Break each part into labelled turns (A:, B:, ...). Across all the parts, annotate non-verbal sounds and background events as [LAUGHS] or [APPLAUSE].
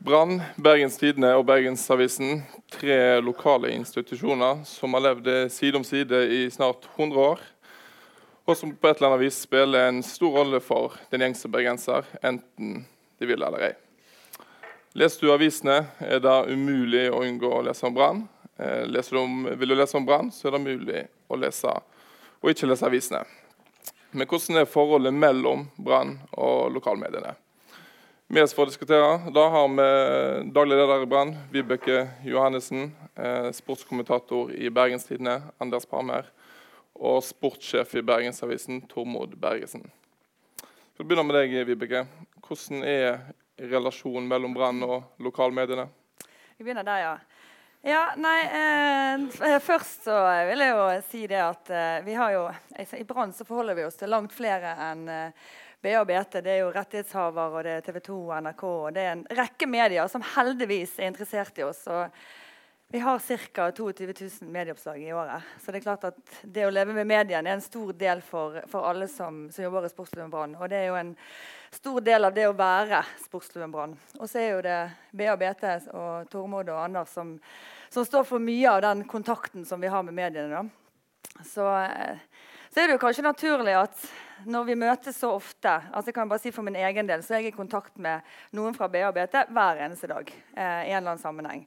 A: Brann, Bergens Tidende og Bergensavisen, tre lokale institusjoner som har levd side om side i snart 100 år, og som på et eller annet vis spiller en stor rolle for den gjengse bergenser, enten de vil eller ei. Leser du avisene, er det umulig å unngå å lese om Brann. Eh, vil du lese om Brann, så er det mulig å lese og ikke lese avisene. Men hvordan er forholdet mellom Brann og lokalmediene? Med oss for å diskutere da har vi daglig leder i Brann, Vibeke Johannessen. Eh, sportskommentator i Bergenstidene, Anders Parmer. Og sportssjef i Bergensavisen, Tormod Bergesen. Vi begynner med deg, Vibeke. Hvordan er relasjonen mellom Brann og lokalmediene?
B: Vi begynner der, ja. Ja, nei, eh, Først så vil jeg jo si det at eh, vi har jo I Brann forholder vi oss til langt flere enn eh, BA og BT. Er jo rettighetshaver, og det er TV 2 og NRK. og Det er en rekke medier som heldigvis er interessert i oss. og vi har ca. 22 000 medieoppslag i året. Så det er klart at det å leve med mediene er en stor del for, for alle som, som, jobber i Sportsklubben Brann. Og det er jo en stor del av det å være Sportsklubben Brann. Og så er jo det BA og BT og Tormod og Anders som, som, står for mye av den kontakten som vi har med mediene. Så, så, er det jo kanskje naturlig at når vi møtes så ofte altså jeg kan bare si For min egen del så er jeg i kontakt med noen fra BABT hver eneste dag. Eh, i en eller annen sammenheng.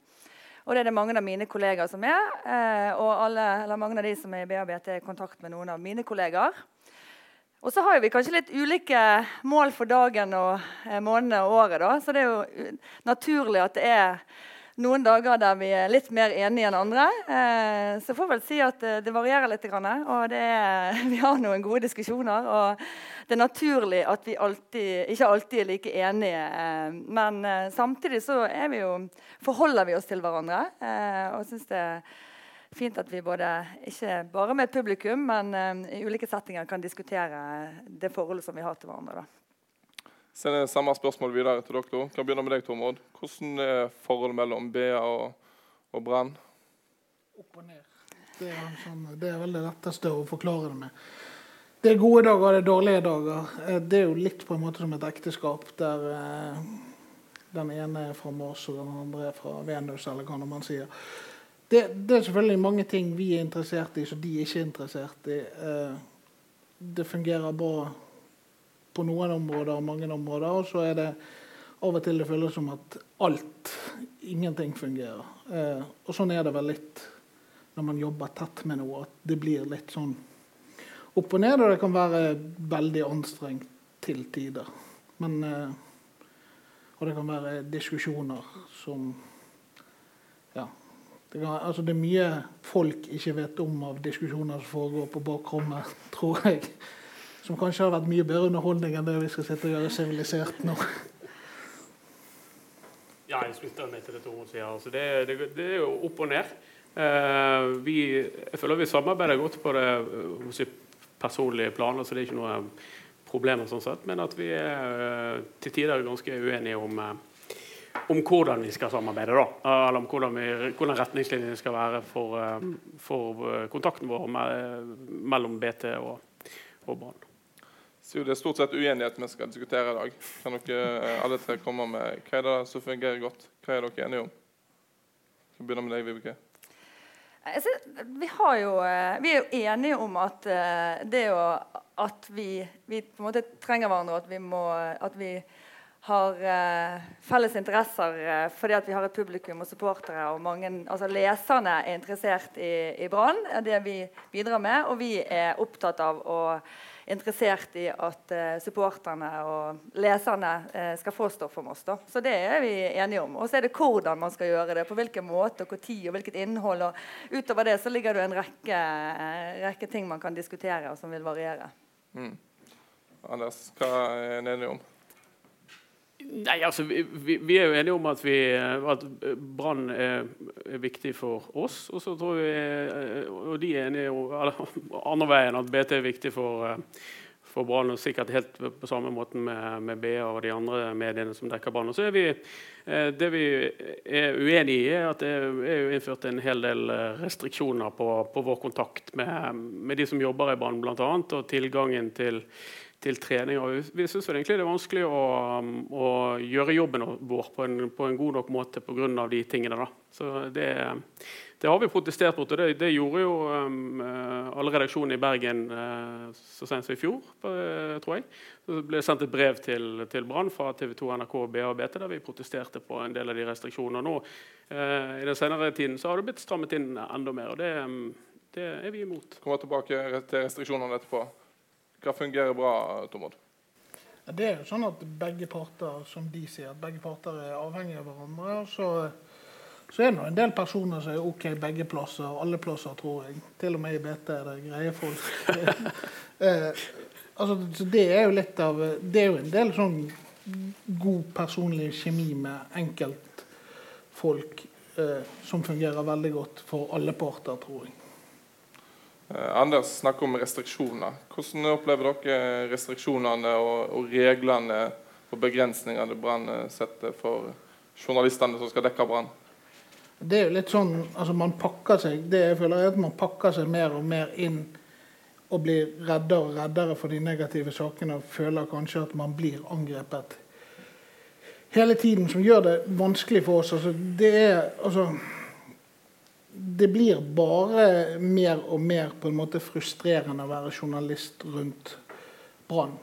B: Og det er det mange av mine kollegaer som er. Eh, og alle, mange av de som er i BABT, er i kontakt med noen av mine kollegaer. Og så har vi kanskje litt ulike mål for dagen og eh, månedene og året. Da. Så det er jo naturlig at det er noen dager der vi er litt mer enige enn andre. Eh, så jeg får vel si at det, det varierer litt. Og det, [LAUGHS] vi har noen gode diskusjoner. Og det er naturlig at vi alltid, ikke alltid er like enige. Eh, men eh, samtidig så vi jo, forholder vi oss til hverandre. Eh, og synes det er fint at vi både, ikke bare med publikum, men i ulike settinger kan diskutere det forholdet som vi har til hverandre. Da.
A: Sender samme spørsmål videre til dere. Kan begynne med deg, Tormod. Hvordan er forholdet mellom BA og, og Brann?
C: Opp og ned. Det er, sånn, det er veldig letteste å forklare det med. Det er gode dager det er dårlige dager. Eh, det er jo litt på en måte som et ekteskap der eh, den ene er fra Mars og den andre er fra Venus, eller hva man sier det, det, er selvfølgelig mange ting vi er interessert i som de ikke er interessert i. Eh, det fungerer bra på noen områder og mange områder. Og så er det av og til det føles som at alt, ingenting fungerer. Eh, og sånn er det vel litt når man jobber tett med noe, at det blir litt sånn opp og ned. Og det kan være veldig anstrengt til tider. Men, eh, og det kan være diskusjoner som ja, det, kan, altså det, er mye folk ikke vet om av diskusjoner som foregår på bakrommet, [LAUGHS] tror jeg. Som kanskje har vært mye bedre underholdning enn det vi skal sitte og gjøre sivilisert nå.
D: Ja, jeg slutter meg til det Tormod sier. Altså det, det, det, er jo opp og ned. Uh, vi, jeg føler vi samarbeider godt på det uh, personlige plan. altså Det er ikke noe problemer sånn sett, men at vi er uh, til tider ganske uenige om om hvordan vi skal samarbeide. da, Eller om hvordan, vi, hvordan retningslinjene skal være for, eh, for eh, kontakten vår med, mellom BT og, og Brann.
A: Så det er stort sett uenighet vi skal diskutere i dag. Kan dere eh, alle tre komme med hva er det som fungerer godt? Hva er dere enige om? Vi begynner med deg, Vibeke.
B: Vi, jo, vi, er jo enige om at det jo at vi, vi, på en måte trenger hverandre, at vi, må, at vi har felles interesser fordi at vi har et publikum og supportere. og mange, altså Leserne er interessert i, i Brann, det vi bidrar med. Og vi er opptatt av og interessert i at uh, supporterne og leserne skal få stoff om oss. Da. Så det er vi enige om. Og så er det hvordan man skal gjøre det. På hvilken måte, og tid og hvilket innhold. og Utover det så ligger det en rekke, rekke ting man kan diskutere, og som vil variere. Mm.
A: Anders, hva er en enig om?
D: Nei, altså, vi, vi, er jo enige om at, vi, at brann er, er, viktig for oss. Og så tror vi, eh, og de er enige om [LAUGHS] andre veien at BT er viktig for, eh, for Brann. Og sikkert helt på samme måte med, med, BA og de andre mediene som dekker Brann. Og Så er vi, eh, det vi er uenig i, er at det er innført en hel del restriksjoner på, på vår kontakt med, med de som jobber i Brann, bl.a. Og tilgangen til til trening. Og vi syns egentlig det er vanskelig å, um, å gjøre jobben vår på en, på en god nok måte pga. de tingene. Da. Så det, det, har vi protestert mot, og det, det gjorde jo um, alle redaksjonene i Bergen uh, så sent som i fjor, uh, tror jeg. Så ble det sendt et brev til, til Brann fra TV 2, NRK, BA og BT der vi protesterte på en del av de restriksjonene. Nå uh, i den senere tiden så har det blitt strammet inn enda mer. og det, um, det er vi imot.
A: Kommer tilbake til restriksjonene etterpå. Hva fungerer bra, Tormod?
C: Det er jo sånn at begge parter som de sier, at begge parter er avhengige av hverandre. så, så er det en del personer som er OK begge plasser, alle plasser, tror jeg. Til og med i BT er det greie folk. [LAUGHS] eh, altså, så det er jo litt av Det er jo en del sånn god personlig kjemi med enkeltfolk eh, som fungerer veldig godt for alle parter, tror jeg.
A: Eh, Anders snakker om restriksjoner. Hvordan opplever dere restriksjonene og, og reglene og begrensningene Brann setter for journalistene som skal dekke Brann?
C: Det er jo litt sånn, altså man pakker seg, det jeg føler er at man pakker seg mer og mer inn og blir reddere og reddere for de negative sakene og føler kanskje at man blir angrepet hele tiden, som gjør det vanskelig for oss. Altså, det er altså det blir bare mer og mer på en måte frustrerende å være journalist rundt Brann.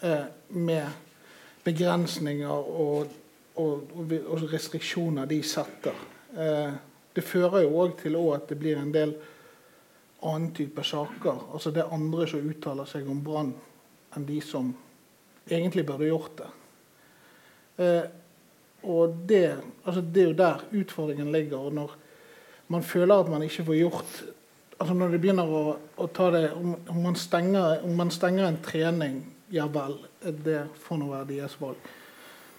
C: Eh, med begrensninger og, og, og, restriksjoner de setter. Eh, det fører jo òg til at det blir en del annen type saker. Altså det er andre som uttaler seg om Brann enn de som egentlig burde gjort det. Eh, og det, altså det er jo der utfordringen ligger. når man føler at man ikke får gjort altså Når det begynner å, å ta det om, om, man stenger, om, man stenger, en trening, ja vel, det får nå være deres valg.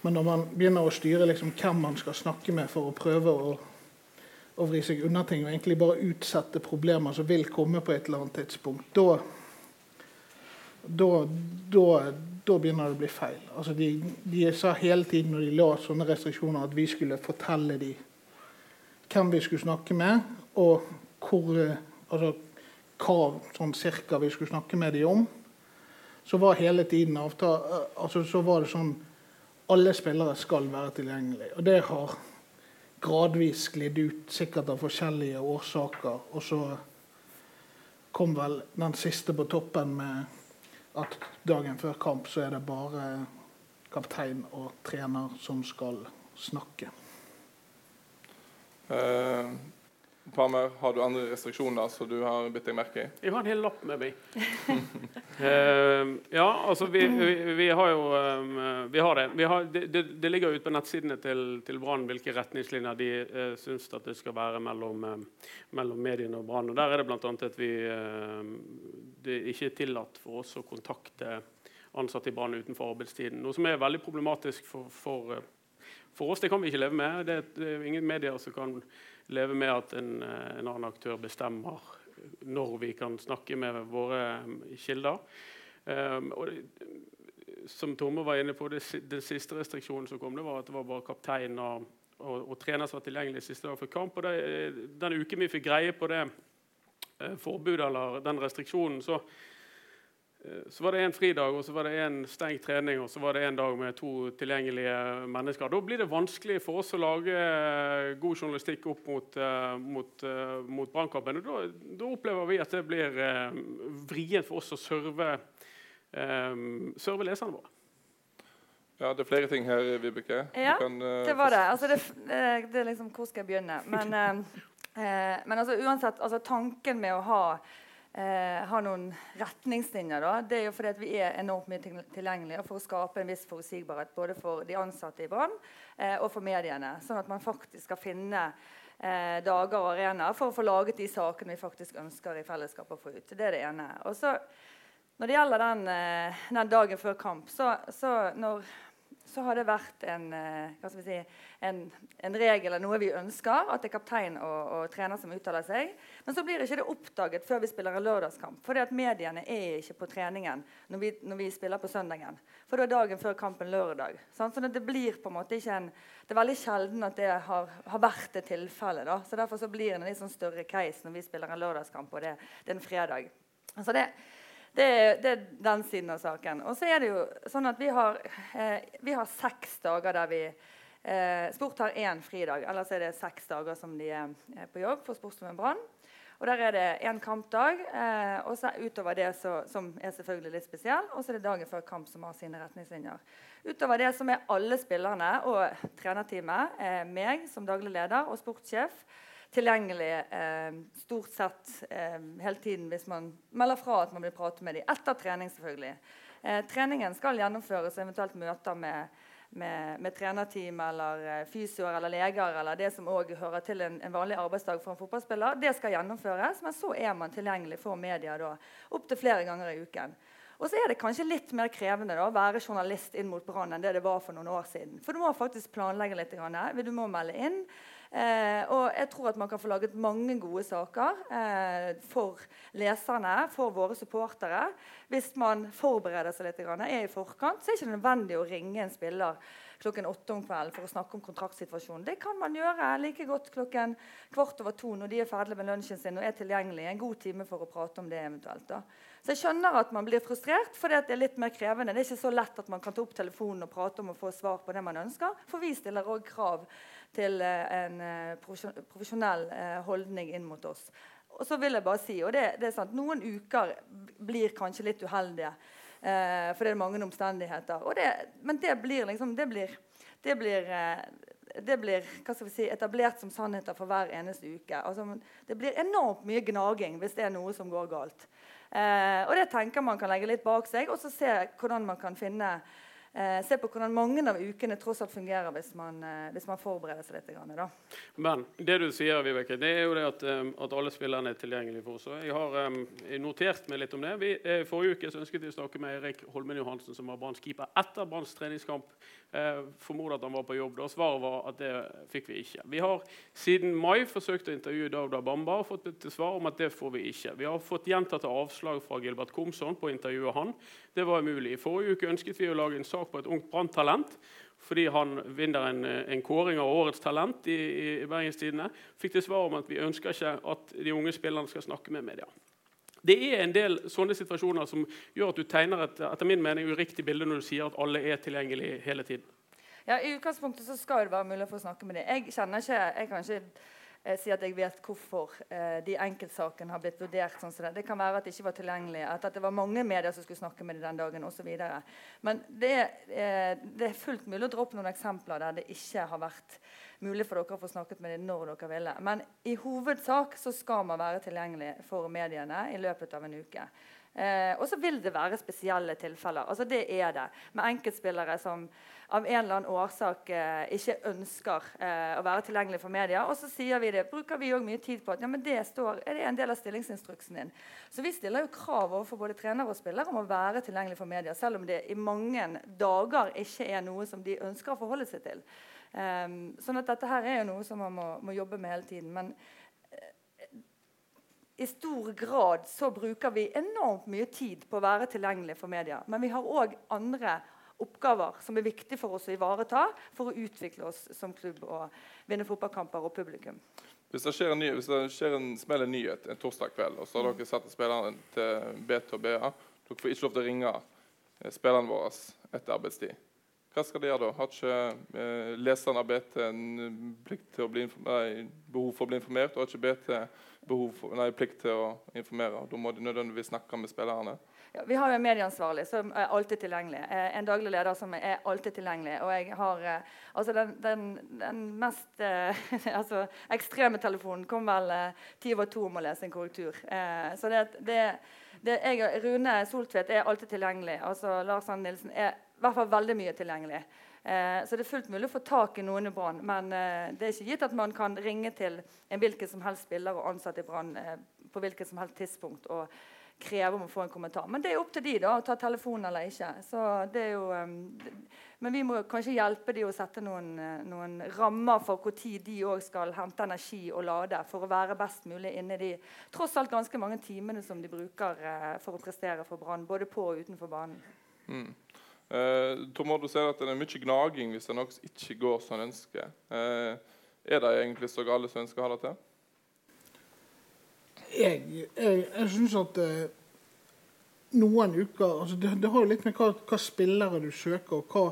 C: Men når man begynner å styre liksom hvem man skal snakke med for å prøve å, å vri seg unna ting, og egentlig bare utsette problemer som vil komme på et eller annet tidspunkt, da, da, begynner det å bli feil. Altså de, de, sa hele tiden når de la sånne restriksjoner, at vi skulle fortelle dem hvem vi skulle snakke med, og hvor, eh, altså, hva sånn cirka vi skulle snakke med dem om. Så var hele tiden avtale, eh, altså, så var det sånn alle spillere skal være tilgjengelige. Og det har gradvis sklidd ut, sikkert av forskjellige årsaker. Og så kom vel den siste på toppen med at dagen før kamp så er det bare kaptein og trener som skal snakke.
A: Uh, Palmer, har du andre restriksjoner som du har bitt deg merke i?
D: Jeg har en hel lapp med meg. uh, [LAUGHS] ja, altså vi, vi, vi, har jo um, Vi har det. Vi har, det, det, ligger ute på nettsidene til, til Brann hvilke retningslinjer de uh, syns at det skal være mellom, uh, mellom mediene og Brann. Der er det bl.a. at vi det er ikke er tillatt for oss å kontakte ansatte i Brann utenfor arbeidstiden. Noe som er veldig problematisk for, for for oss det kan vi ikke leve med. Det, det er ingen medier som kan leve med at en, eh, en, annen aktør bestemmer når vi kan snakke med våre eh, kilder. Um, og som Tomme var inne på, det, Den siste restriksjonen som kom, det var at det var bare kaptein og, og, og trener som var tilgjengelig siste dag for kamp. og det, Den uken vi fikk greie på det eh, forbudet eller den restriksjonen, så Eh, så var det en fridag og så var det en stengt trening og så var det en dag med to tilgjengelige mennesker. Da blir det vanskelig for oss å lage eh, god journalistikk opp mot, uh, mot, uh, mot brannkampen. Da, da, opplever vi at det blir uh, vrient for oss å serve, serve leserne våre.
A: Ja, Det er flere ting her, Vibeke.
B: Ja, kan, det var det. Altså, det, det, er liksom Hvor skal jeg begynne? Men, men altså, uansett, altså, tanken med å ha eh, har noen retningslinjer. Da. Det er jo fordi vi er enormt mye tilgjengelige for å skape en viss forutsigbarhet både for de ansatte i Brann eh, og for mediene. Sånn at man faktisk skal finne eh, dager og arenaer for å få laget de sakene vi faktisk ønsker i fellesskap å få ut. Det er det ene. Og så, når det gjelder den, eh, den dagen før kamp, så, så når så har det vært en, eh, si, en, en, regel eller noe vi ønsker, at det er kaptein og, og, trener som uttaler seg. Men så blir ikke det oppdaget før vi spiller en lørdagskamp. fordi at mediene er ikke på treningen når vi, når vi spiller på søndagen. For da er dagen før kampen lørdag. Sant? Så det blir på en måte ikke en, det er veldig sjelden at det har, har vært et tilfelle. Da. Så Derfor så blir det en litt sånn større case når vi spiller en lørdagskamp og det, det er en fredag. Altså det, Det det er den siden av saken. Og så er det jo sånn at vi har, eh, vi har seks dager der vi eh, Sport har én fridag. Ellers er det seks dager som de er eh, på jobb for Sportsklubben Brann. Og Der er det én kampdag, eh, og så utover det så, som er selvfølgelig litt spesiell. Og så er det dagen før kamp som har sine retningslinjer. Utover det som er alle spillerne og trenerteamet, eh, meg som daglig leder og sportssjef, tilgjengelig eh, stort sett eh, hele tiden hvis man melder fra at man vil prate med dem. Etter trening, selvfølgelig. Eh, treningen skal gjennomføres, eventuelt møter med med, med trenerteam eller uh, fysioer eller leger eller det som også hører til en, en, vanlig arbeidsdag for en fotballspiller, det skal gjennomføres. Men så er man tilgjengelig for media da, opptil flere ganger i uken. Og så er det kanskje litt mer krevende da, å være journalist inn mot Brann enn det det var for noen år siden. For du må faktisk planlegge litt. Du må melde inn. Eh, og jeg tror at man kan få laget mange gode saker eh, for leserne, for våre supportere. Hvis man forbereder seg litt, er i forkant, så er det ikke nødvendig å ringe en spiller klokken åtte om kvelden for å snakke om kontraktsituasjonen. Det kan man gjøre like godt klokken kvart over to når de er ferdige med lunsjen sin og er tilgjengelig. En god time for å prate om det eventuelt. da. Så jeg skjønner at man blir frustrert, for det er litt mer krevende. Det er ikke så lett at man kan ta opp telefonen og prate om å få svar på det man ønsker. For vi stiller òg krav til eh, en eh, profesjonell eh, holdning inn mot oss. Og så vil jeg bare si, og det, det er sant, Noen uker blir kanskje litt uheldige. Eh, for det er mange omstendigheter. Det, men det blir liksom det blir, det blir, det blir si, etablert som sannheter for hver eneste uke. Altså, det blir enormt mye gnaging hvis det er noe som går galt. Eh, og det tenker man kan legge litt bak seg, og så se hvordan man kan finne eh, se på hvordan mange av ukene tross alt fungerer hvis man, eh, hvis man forbereder seg litt. Grann.
D: Men det du sier, Vibeke, det er jo det at, um, at alle spillerne er tilgjengelige for oss. Jeg har um, notert meg litt om det. Vi, eh, forrige uke ønsket vi å snakke med Erik Holmen Johansen, som var Branns keeper etter Branns treningskamp. Eh, formoder at han var på jobb. da. Svaret var at det fikk vi ikke. Vi har siden mai forsøkt å intervjue Dauda Bamba og fått til svar om at det får vi ikke. Vi har fått gjentatte avslag fra Gilbert Komsson på å intervjue han. Det var umulig. I forrige uke ønsket vi å lage en sak på et ungt branntalent fordi han vinner en, en, kåring av årets talent i, i Bergenstidene. Fikk til svar om at vi ønsker ikke at de unge spillerne skal snakke med media. Det er en del sånne situasjoner som gjør at du tegner et etter min mening, uriktig bilde når du sier at alle er tilgjengelige hele tiden.
B: Ja, I utgangspunktet så skal det være mulig å få snakke med dem. Jeg kjenner ikke, jeg kan ikke eh, si at jeg vet hvorfor eh, de enkeltsakene har blitt vurdert sånn som det. Det kan være at det ikke var tilgjengelig, at det var mange medier som skulle snakke med dem den dagen osv. Men det, eh, det, er fullt mulig å droppe noen eksempler der det ikke har vært mulig for dere å få snakket med dem når dere ville. Men i hovedsak så skal man være tilgjengelig for mediene i løpet av en uke. Eh, og så vil det være spesielle tilfeller. altså Det er det. Med enkeltspillere som av en eller annen årsak eh, ikke ønsker eh, å være tilgjengelig for media. Og så sier vi det, bruker vi òg mye tid på at ja, men det står, er det en del av stillingsinstruksen din. Så vi stiller jo krav overfor både trenere og spillere om å være tilgjengelig for media, selv om det i mange dager ikke er noe som de ønsker å forholde seg til. Um, sånn at dette her er jo noe som man må, må jobbe med hele tiden. Men uh, i stor grad så bruker vi enormt mye tid på å være tilgjengelig for media. Men vi har òg andre oppgaver som er viktige for oss å ivareta for å utvikle oss som klubb og vinne fotballkamper og publikum.
A: Hvis det skjer en, ny, det skjer en smell en nyhet en torsdag kveld, og så har dere satt spillerne til B2BA Dere får ikke lov til å ringe eh, spillerne våre etter arbeidstid. Hva skal de gjøre da? Har ikke eh, leseren av BT bli nei, behov for å bli informert, og har ikke BT for, nei, plikt til å informere? Da må de nødvendigvis snakke med spillerne?
B: Ja, vi har jo en medieansvarlig som er alltid tilgjengelig. Eh, en daglig leder som er alltid tilgjengelig. Og jeg har eh, altså den, den, den mest eh, [LAUGHS] altså, ekstreme telefonen kom vel eh, ti over to om å lese en korrektur. Eh, så det, det, det jeg, Rune Soltvedt er alltid tilgjengelig. altså Lars Ann Nilsen er i hvert fall veldig mye tilgjengelig. Eh, så det er fullt mulig å få tak i noen i Brann. Men eh, det er ikke gitt at man kan ringe til en hvilken som helst spiller og ansatt i Brann eh, på hvilket som helst tidspunkt og kreve om å få en kommentar. Men det er opp til de da, å ta telefonen eller ikke. Så det er jo, um, men vi må kanskje hjelpe de å sette noen, eh, noen rammer for når de òg skal hente energi og lade for å være best mulig inne i de tross alt ganske mange timene som de bruker uh, for å prestere for Brann, både på og utenfor banen. Mm.
A: Eh, Tor du ser at det er mye gnaging hvis det ikke går som en ønsker. Eh, er det egentlig så gale som ønsker å ha det til?
C: Jeg, jeg, jeg syns at eh, noen uker altså det, det, har jo litt med hva, hva spillere du søker og hva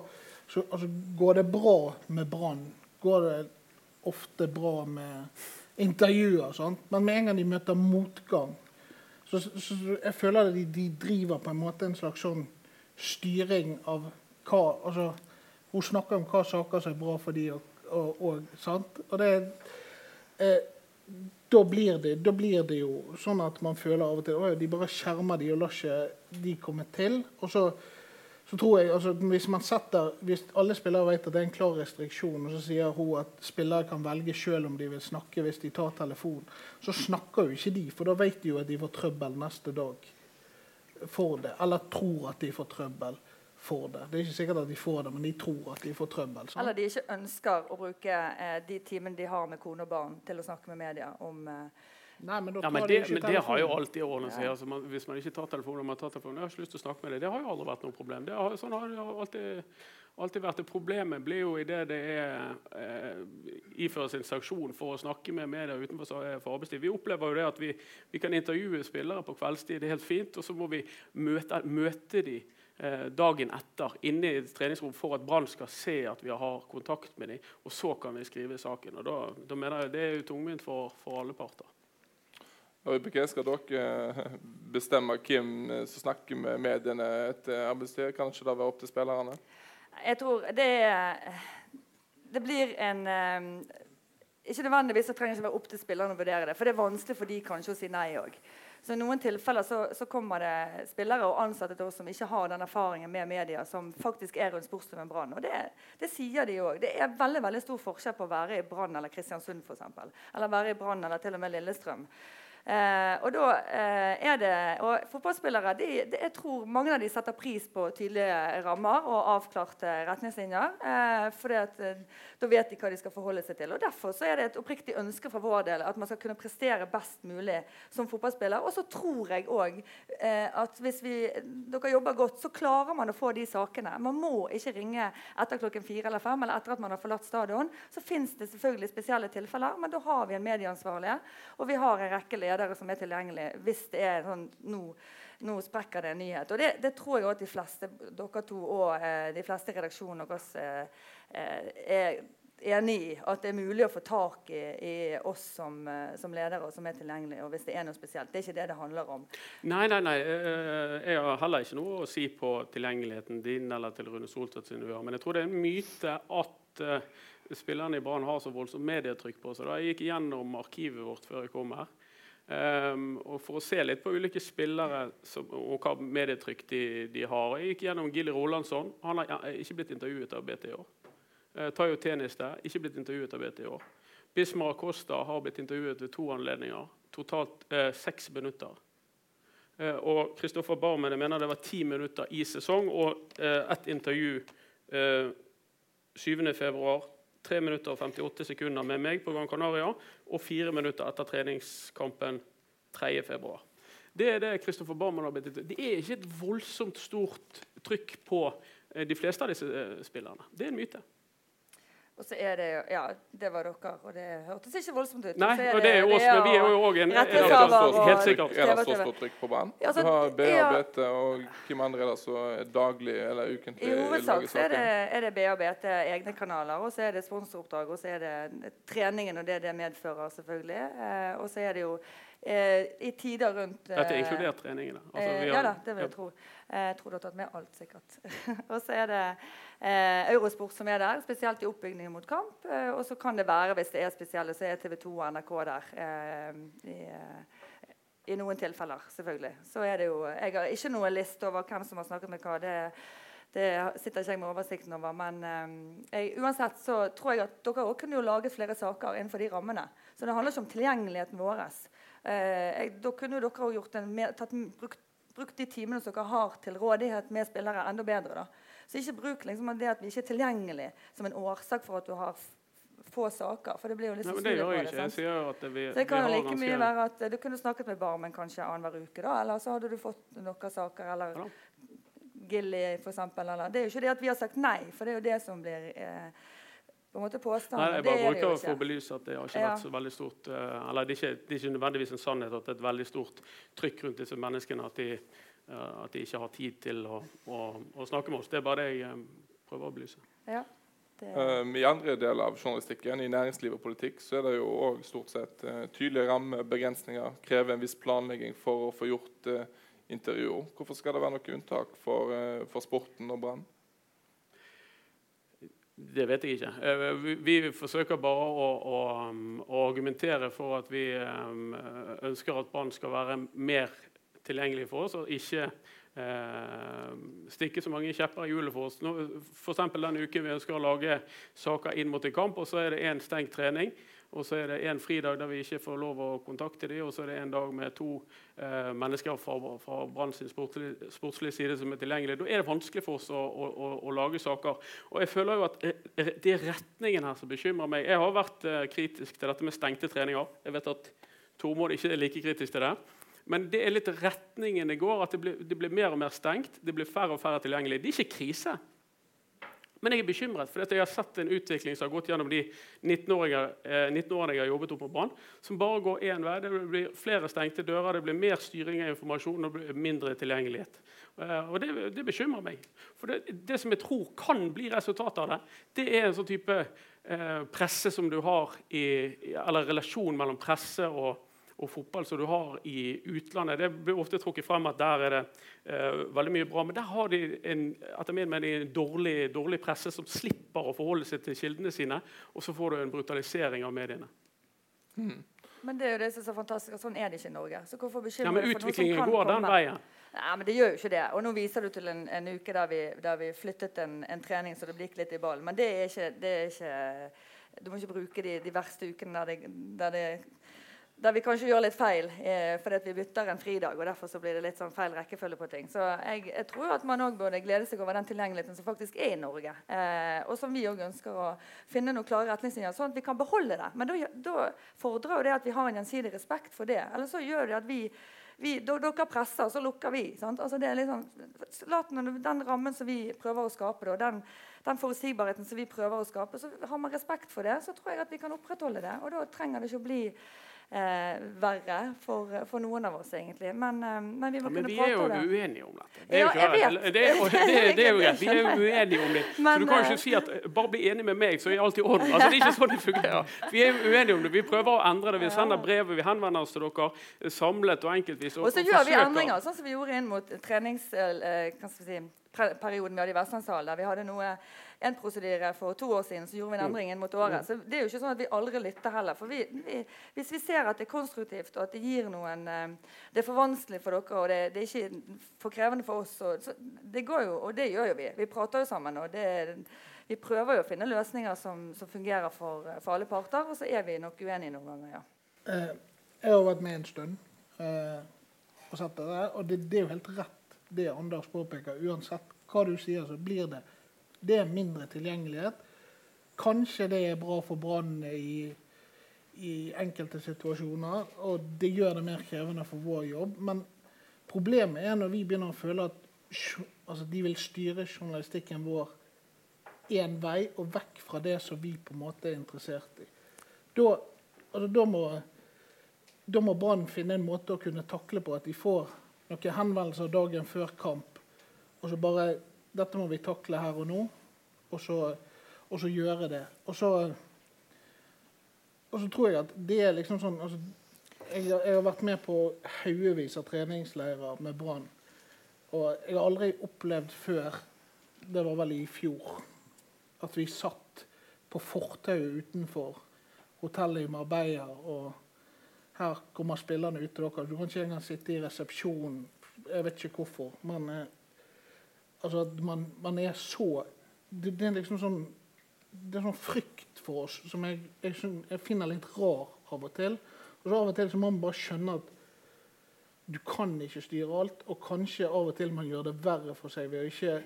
C: så, altså, Går det bra med Brann? Går det ofte bra med intervjuer? Sant? Men med en gang de møter motgang så, så, så jeg føler at de, de, driver på en måte en slags sånn styring av hva altså, Hun snakker om hva saker som er bra for de og, og, og, sant? og det eh, da blir, det, da blir, det, jo sånn at man føler av og til at de bare skjermer de og lar ikke de komme til. Og så, så tror jeg, altså, Hvis man setter, hvis alle spillere vet at det er en klar restriksjon, og så sier hun at spillere kan velge selv om de vil snakke hvis de tar telefon, så snakker jo ikke de, for da vet de jo at de får trøbbel neste dag for det. Eller tror at de får trøbbel får det. Det er ikke sikkert at de får det, men de tror at de får trøbbel.
B: Sant? Eller de ikke ønsker å bruke eh, de timene de har med kone og barn, til å snakke med media om eh,
C: Nei, men,
D: ja, men, det, men det, har jo alltid ordnet seg. Altså, man, hvis man ikke tar telefonen, man tar telefonen, jeg har ikke lyst til å snakke med deg, det har jo aldri vært noe problem. Det har, sånn har det alltid, alltid vært. Det problemet blir jo i det er eh, iføres en sanksjon for å snakke med media utenfor for arbeidstid. Vi opplever jo det at vi, vi kan intervjue spillere på kveldstid, det er helt fint, og så må vi møte, møte de Eh, dagen etter inne i et treningsrom for at Brann skal se at vi har kontakt med dem. Og så kan vi skrive saken. og Da, da mener jeg Det er jo tungvint for, for alle parter.
A: Øyeblikket skal dere eh, bestemme hvem eh, som snakker med mediene etter arbeidstid? Kan ikke det være opp til spillerne?
B: Jeg tror det, det blir en Ikke nødvendigvis så trenger det ikke være opp til spillerne å vurdere det. For det er vanskelig for de kanskje å si nei òg. Så I noen tilfeller så, så, kommer det spillere og ansatte til oss som ikke har den erfaringen med media som faktisk er rundt sportsklubben Brann. Og det, det, sier de òg. Det er veldig veldig stor forskjell på å være i Brann eller Kristiansund eksempel. Eller være i Brann eller til og med Lillestrøm. Eh, og da eh, er det, og Fotballspillere de, de, jeg tror mange av de setter pris på tydelige rammer og avklarte retningslinjer. Eh, for eh, da vet de hva de skal forholde seg til. og Derfor så er det et oppriktig ønske fra vår del at man skal kunne prestere best mulig som fotballspiller. Og så tror jeg òg eh, at hvis vi, dere jobber godt, så klarer man å få de sakene. Man må ikke ringe etter klokken fire eller fem eller etter at man har forlatt stadion. Så fins det selvfølgelig spesielle tilfeller, men da har vi en medieansvarlige, og vi har en rekke ledere ledere som er tilgjengelige hvis det er sånn nå, nå sprekker det en nyhet. Og det, det tror jeg at de fleste dere to og eh, de fleste i redaksjonen deres eh, eh, er enig i. At det er mulig å få tak i, i oss som, eh, som, ledere og som er tilgjengelige. og hvis Det er noe spesielt. Det er ikke det det handler om.
D: Nei, nei, nei. Eh, jeg har heller ikke noe å si på tilgjengeligheten din eller til Rune Soltvedt sin Men jeg tror det er en myte at uh, spillerne i Brann har så voldsomt medietrykk på seg. Jeg gikk gjennom arkivet vårt før jeg kom her. Um, og For å se litt på ulike spillere som, og hva medietrykk de, de, har. Jeg gikk gjennom Gilly Rolandsson. Han har ikke blitt intervjuet av BT i år. Uh, Tayo Teniste ikke blitt intervjuet av BT i år. Bismar Acosta har blitt intervjuet ved to anledninger. Totalt uh, seks minutter. Uh, og Kristoffer Barmen mener det var ti minutter i sesong og ett intervju uh, 7.2. 3 minutter og 58 sekunder med meg på Gran Canaria og 4 minutter etter treningskampen 3.2. Det er det Christopher Barman har blitt Det er ikke et voldsomt stort trykk på eh, de fleste av disse eh, spillerne. Det er en myte.
B: Og så er det Ja, det var dere, og det hørtes ikke voldsomt ut.
D: Nei, og det er oss, men vi er jo òg en
B: Helt
A: sikkert. Er det så stort trykk på banen? Ja, altså, du har BABT og hvem andre er det som er daglig eller ukentlig?
B: I hovedsak så er det, er det BABT egne kanaler, og så er det sponsoroppdrag, og så er det treningen og det det medfører, selvfølgelig. Eh, og så er det jo i tider rundt
D: eh, Dette er inkludert treningene?
B: Altså, har, ja da, det vil jeg tro. Eh, jeg tror du har tatt med alt, sikkert. [LAUGHS] og så er det eh, Eurosport som er der, spesielt i oppbyggingen mot kamp. Eh, og så kan det være, hvis det er spesielle, så er TV 2 og NRK der. Eh, i, i noen tilfeller, selvfølgelig. Så er det jo, Jeg har ikke noen liste over hvem som har snakket med hva. det det sitter ikke jeg med oversikten over. Men jeg, uansett så tror jeg at dere også kunne jo lage flere saker innenfor de rammene. Så det handler ikke om tilgjengeligheten vår. Eh, da kunne dere gjort en, tatt, brukt, brukt, de timene som dere har til rådighet med spillere, enda bedre. Da. Så ikke bruk liksom, det at vi ikke er tilgjengelig som en årsak for at du har få saker. For det blir jo litt
D: Nei, det gjør jeg ikke. Jeg sier at vi,
B: så det kan jo like mye være at Du kunne snakket med Barmen kanskje annenhver uke, da, eller så hadde du fått noen saker. Eller ja. Gilly, for eksempel, eller Det er jo ikke det at vi har sagt nei, for det er jo det som blir eh, på en måte påstander.
D: Nei, jeg bare bruker det for å belyse at det har ikke ja. vært så veldig stort uh, eller det er, ikke, det er, ikke, nødvendigvis en sannhet at det er et veldig stort trykk rundt disse menneskene. At de, eh, at de ikke har tid til å, å, å, snakke med oss. Det er bare det jeg eh, prøver å belyse.
B: Ja.
A: Um, I andre deler av journalistikken, i næringsliv og politikk, så er det jo òg stort sett uh, tydelige rammebegrensninger. Krever en viss planlegging for å få gjort uh, intervjuer. Hvorfor skal det være noe unntak for, uh, for sporten og Brann?
D: Det vet jeg ikke. Eh, vi, forsøker bare å, å, å, argumentere for at vi eh, ønsker at Brann skal være mer tilgjengelig for oss, og ikke eh, stikke så mange kjepper i hjulet for oss. F.eks. den uken vi ønsker å lage saker inn mot en kamp, og så er det én stengt trening. Og så er det en fridag der vi ikke får lov å kontakte dem, og så er det en dag med to eh, mennesker fra, fra Brann sin sportslige, sportslige, side som er tilgjengelig. Da er det vanskelig for oss å, å, å, å, lage saker. Og jeg føler jo at eh, Det er retningen her som bekymrer meg. Jeg har vært eh, kritisk til dette med stengte treninger. Jeg vet at Tormod ikke er like kritisk til det. Men det er litt retningen det går. at det blir mer og mer stengt. Det blir færre og færre tilgjengelig. Det er ikke krise. Men jeg er bekymret, for jeg har sett en utvikling som har gått gjennom de 19-årene eh, 19 jeg har jobbet opp på Brann, som bare går én vei. Det blir flere stengte dører, det blir mer styring av informasjon og mindre tilgjengelighet. Eh, og det, det, bekymrer meg. For det, det, som jeg tror kan bli resultatet av det, det er en sånn type eh, presse som du har i, Eller relasjon mellom presse og og fotball som du har i utlandet. Det blir ofte trukket frem at der er det eh, veldig mye bra. Men der har de en, etter min mening, en dårlig, dårlig, presse som slipper å forholde seg til kildene sine. Og så får du en brutalisering av mediene.
B: Hmm. Men det er jo det som er så fantastisk, sånn er det ikke i Norge. Så hvorfor
D: ja, Men utviklingen går den veien.
B: Nei, men det gjør jo ikke det. Og nå viser du til en, en uke der vi, der vi flyttet en, en, trening så det gikk litt i ballen. Men det er ikke, det er ikke Du må ikke bruke de, de verste ukene der det, der det der vi kanskje gjør litt feil eh, fordi vi bytter en fridag. og Derfor så blir det litt sånn feil rekkefølge på ting. Så jeg, jeg tror at man òg burde glede seg over den tilgjengeligheten som faktisk er i Norge. Eh, og som vi òg ønsker å finne noen klare retningslinjer, sånn at vi kan beholde det. Men da fordrer jo det at vi har en gjensidig respekt for det. Eller så gjør det at vi, vi Dere presser, så lukker vi. Altså liksom, den rammen som vi prøver å skape, da, den, den forutsigbarheten som vi prøver å skape, så har man respekt for det, så tror jeg at vi kan opprettholde det. Og da trenger det ikke å bli eh, verre for, for, noen av oss, egentlig. Men, eh, men vi må
D: ja,
B: kunne
D: prate
B: om
D: det.
B: Men
D: vi er jo uenige om dette. Det er, ja, jeg vet. Det, er, det, det, det er jo [LAUGHS] greit. Vi er jo uenige om det. Men, så du kan jo ikke eh, si at eh, bare bli enig med meg, så er alt i orden. Altså, det er ikke sånn det fungerer. Vi er uenige om det. Vi prøver å endre det. Vi sender brev, vi henvender oss til dere eh, samlet og enkeltvis.
B: Og, og så gjør vi endringer, sånn som vi gjorde inn mot treningsperioden Eh, si, vi hadde i Vestlandshallen, vi hadde noe, en prosedyre for to år siden, så gjorde vi en mm. endring inn mot året. Mm. Så det er jo ikke sånn at vi aldri lytter heller. For vi, vi, hvis vi ser at det er konstruktivt, og at det gir noen eh, Det er for vanskelig for dere, og det, det er ikke for krevende for oss, og, så det går jo, og det gjør jo vi. Vi prater jo sammen. og det, vi prøver jo å finne løsninger som, som fungerer for, for, alle parter, og så er vi nok uenige noen ganger, ja.
C: Eh, jeg har vært med en stund eh, og sett det der, og det, det er jo helt rett det Anders påpeker. Uansett hva du sier, så blir det det er mindre tilgjengelighet. Kanskje det er bra for Brann i, i, enkelte situasjoner, og det gjør det mer krevende for vår jobb. Men problemet er når vi begynner å føle at altså, de vil styre journalistikken vår én vei og vekk fra det som vi på en måte er interessert i. Da, altså, da må, da må Brann finne en måte å kunne takle på at de får noen henvendelser dagen før kamp. Og så bare Dette må vi takle her og nå. Og så, og så gjøre det. Og så, og så tror jeg at det er liksom sånn altså, jeg, jeg, har vært med på haugevis av treningsleirer med Brann. Og jeg har aldri opplevd før, det var vel i fjor, at vi satt på fortauet utenfor hotellet i Marbella og her kommer spillerne ut til dere. Du kan ikke engang sitte i resepsjonen. Jeg vet ikke hvorfor. Men eh, altså man, man, er så det, det, er liksom sånn det er sånn frykt for oss som jeg, jeg, jeg, finner litt rar av og til. Og så Av og til så må man bare skjønne at du kan ikke styre alt, og kanskje av og til man gjør det verre for seg ved å ikke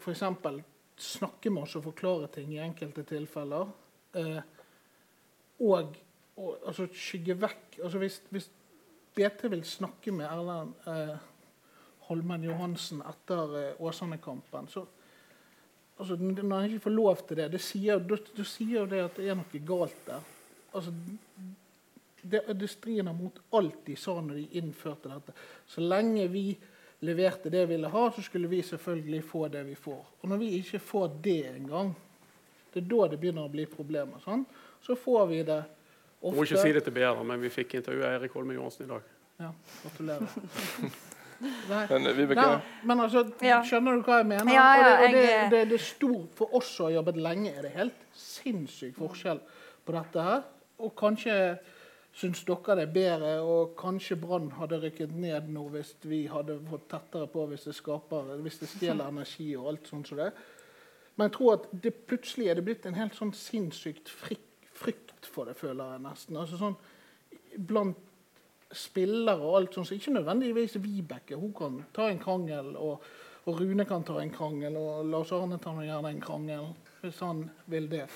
C: f.eks. snakke med oss og forklare ting i enkelte tilfeller. Eh, og og, altså, skygge vekk altså, hvis, hvis, BT vil snakke med Erlend eh, Holmen Johansen etter eh, Åsane-kampen så, altså, Når han ikke får lov til det, det sier, det sier det at det er noe galt der. Altså, det, det strider mot alt de sa når de innførte dette. Så lenge vi leverte det vi ville ha, så skulle vi selvfølgelig få det vi får. Og når vi ikke får det engang, det er da det begynner å bli problemer. Sånn? Så får vi det
D: ofte Må ikke si det til BR, men vi fikk intervjue Eirik Holme Johansen i dag.
C: Ja, gratulerer. [LAUGHS]
A: Men, eh, Vibeke?
C: Nei, men altså,
B: Ja.
C: skjønner du hva jeg mener?
B: Ja, ja,
C: og det, og det,
B: jeg-
C: det, det er stor For oss som har jobbet lenge, er det helt sinnssyk forskjell på dette her. Og kanskje syns dere det er bedre, og kanskje Brann hadde rykket ned nå hvis vi hadde fått tettere på hvis det skaper, hvis det stjeler energi og alt sånt som det. Men jeg tror at det plutselig er det blitt en helt sånn sinnssykt frykt, frykt for det, føler jeg nesten. Altså sånn blant spillere og alt sånt, så ikke nødvendigvis Vibeke. Hun kan ta en krangel, og, og Rune kan ta en krangel, og Lars Arne tar nå gjerne en krangel, hvis han vil det.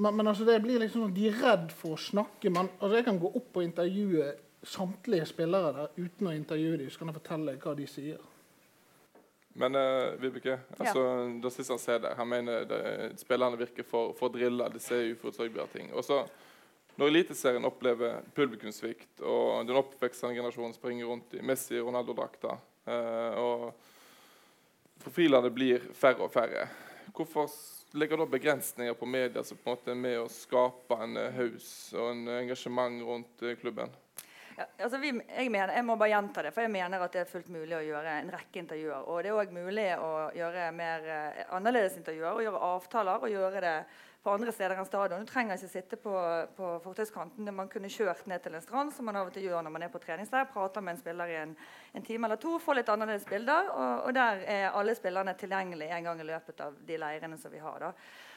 C: Men, men altså, det blir liksom sånn, de er redd for å snakke. Men altså, jeg kan gå opp og intervjue samtlige spillere der uten å intervjue dem, så kan jeg fortelle hva de sier.
A: Men uh, Vibeke, altså, det siste han ser det, han mener det, spillerne virker for, for drilla. Det ser uforutsigbare ting. Og så når Eliteserien opplever publikumssvikt, og den oppvekstende generasjonen springer rundt i Messi og Ronaldo-drakta, uh, og profilene blir færre og færre, hvorfor legger da begrensninger på media som på en måte er med å skape en uh, haus og en engasjement rundt uh, klubben?
B: Ja, altså vi, jeg, mener, jeg må bare gjenta det, for jeg mener at det er fullt mulig å gjøre en rekke intervjuer. Og det er òg mulig å gjøre mer eh, annerledes intervjuer og gjøre avtaler og gjøre det på andre steder enn stadion. Du trenger ikke sitte på, på fortauskanten. Man kunne kjørt ned til en strand, som man av og til gjør når man er på treningsleir. Prater med en spiller i en, en time eller to, får litt annerledes bilder. Og, og, der er alle spillerne tilgjengelige en gang i løpet av de leirene som vi har. Da.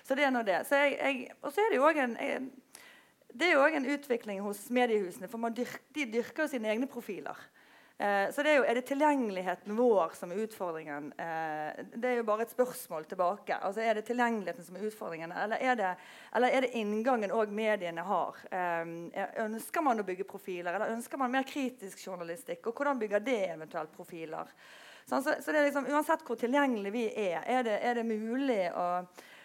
B: Så det er nå det. Så jeg, jeg, og så er det jo òg en jeg, det er jo òg en utvikling hos mediehusene, for dyrker, de dyrker jo sine egne profiler. Eh, så det er, jo, er det tilgjengeligheten vår som er utfordringen? Eh, det er jo bare et spørsmål tilbake. Altså, Er det tilgjengeligheten som er utfordringen, eller er det, eller er det inngangen òg mediene har? Eh, ønsker man å bygge profiler, eller ønsker man mer kritisk journalistikk? Og hvordan bygger det eventuelt profiler? Sånn, så, så det er liksom, Uansett hvor tilgjengelig vi er, er det, er det mulig å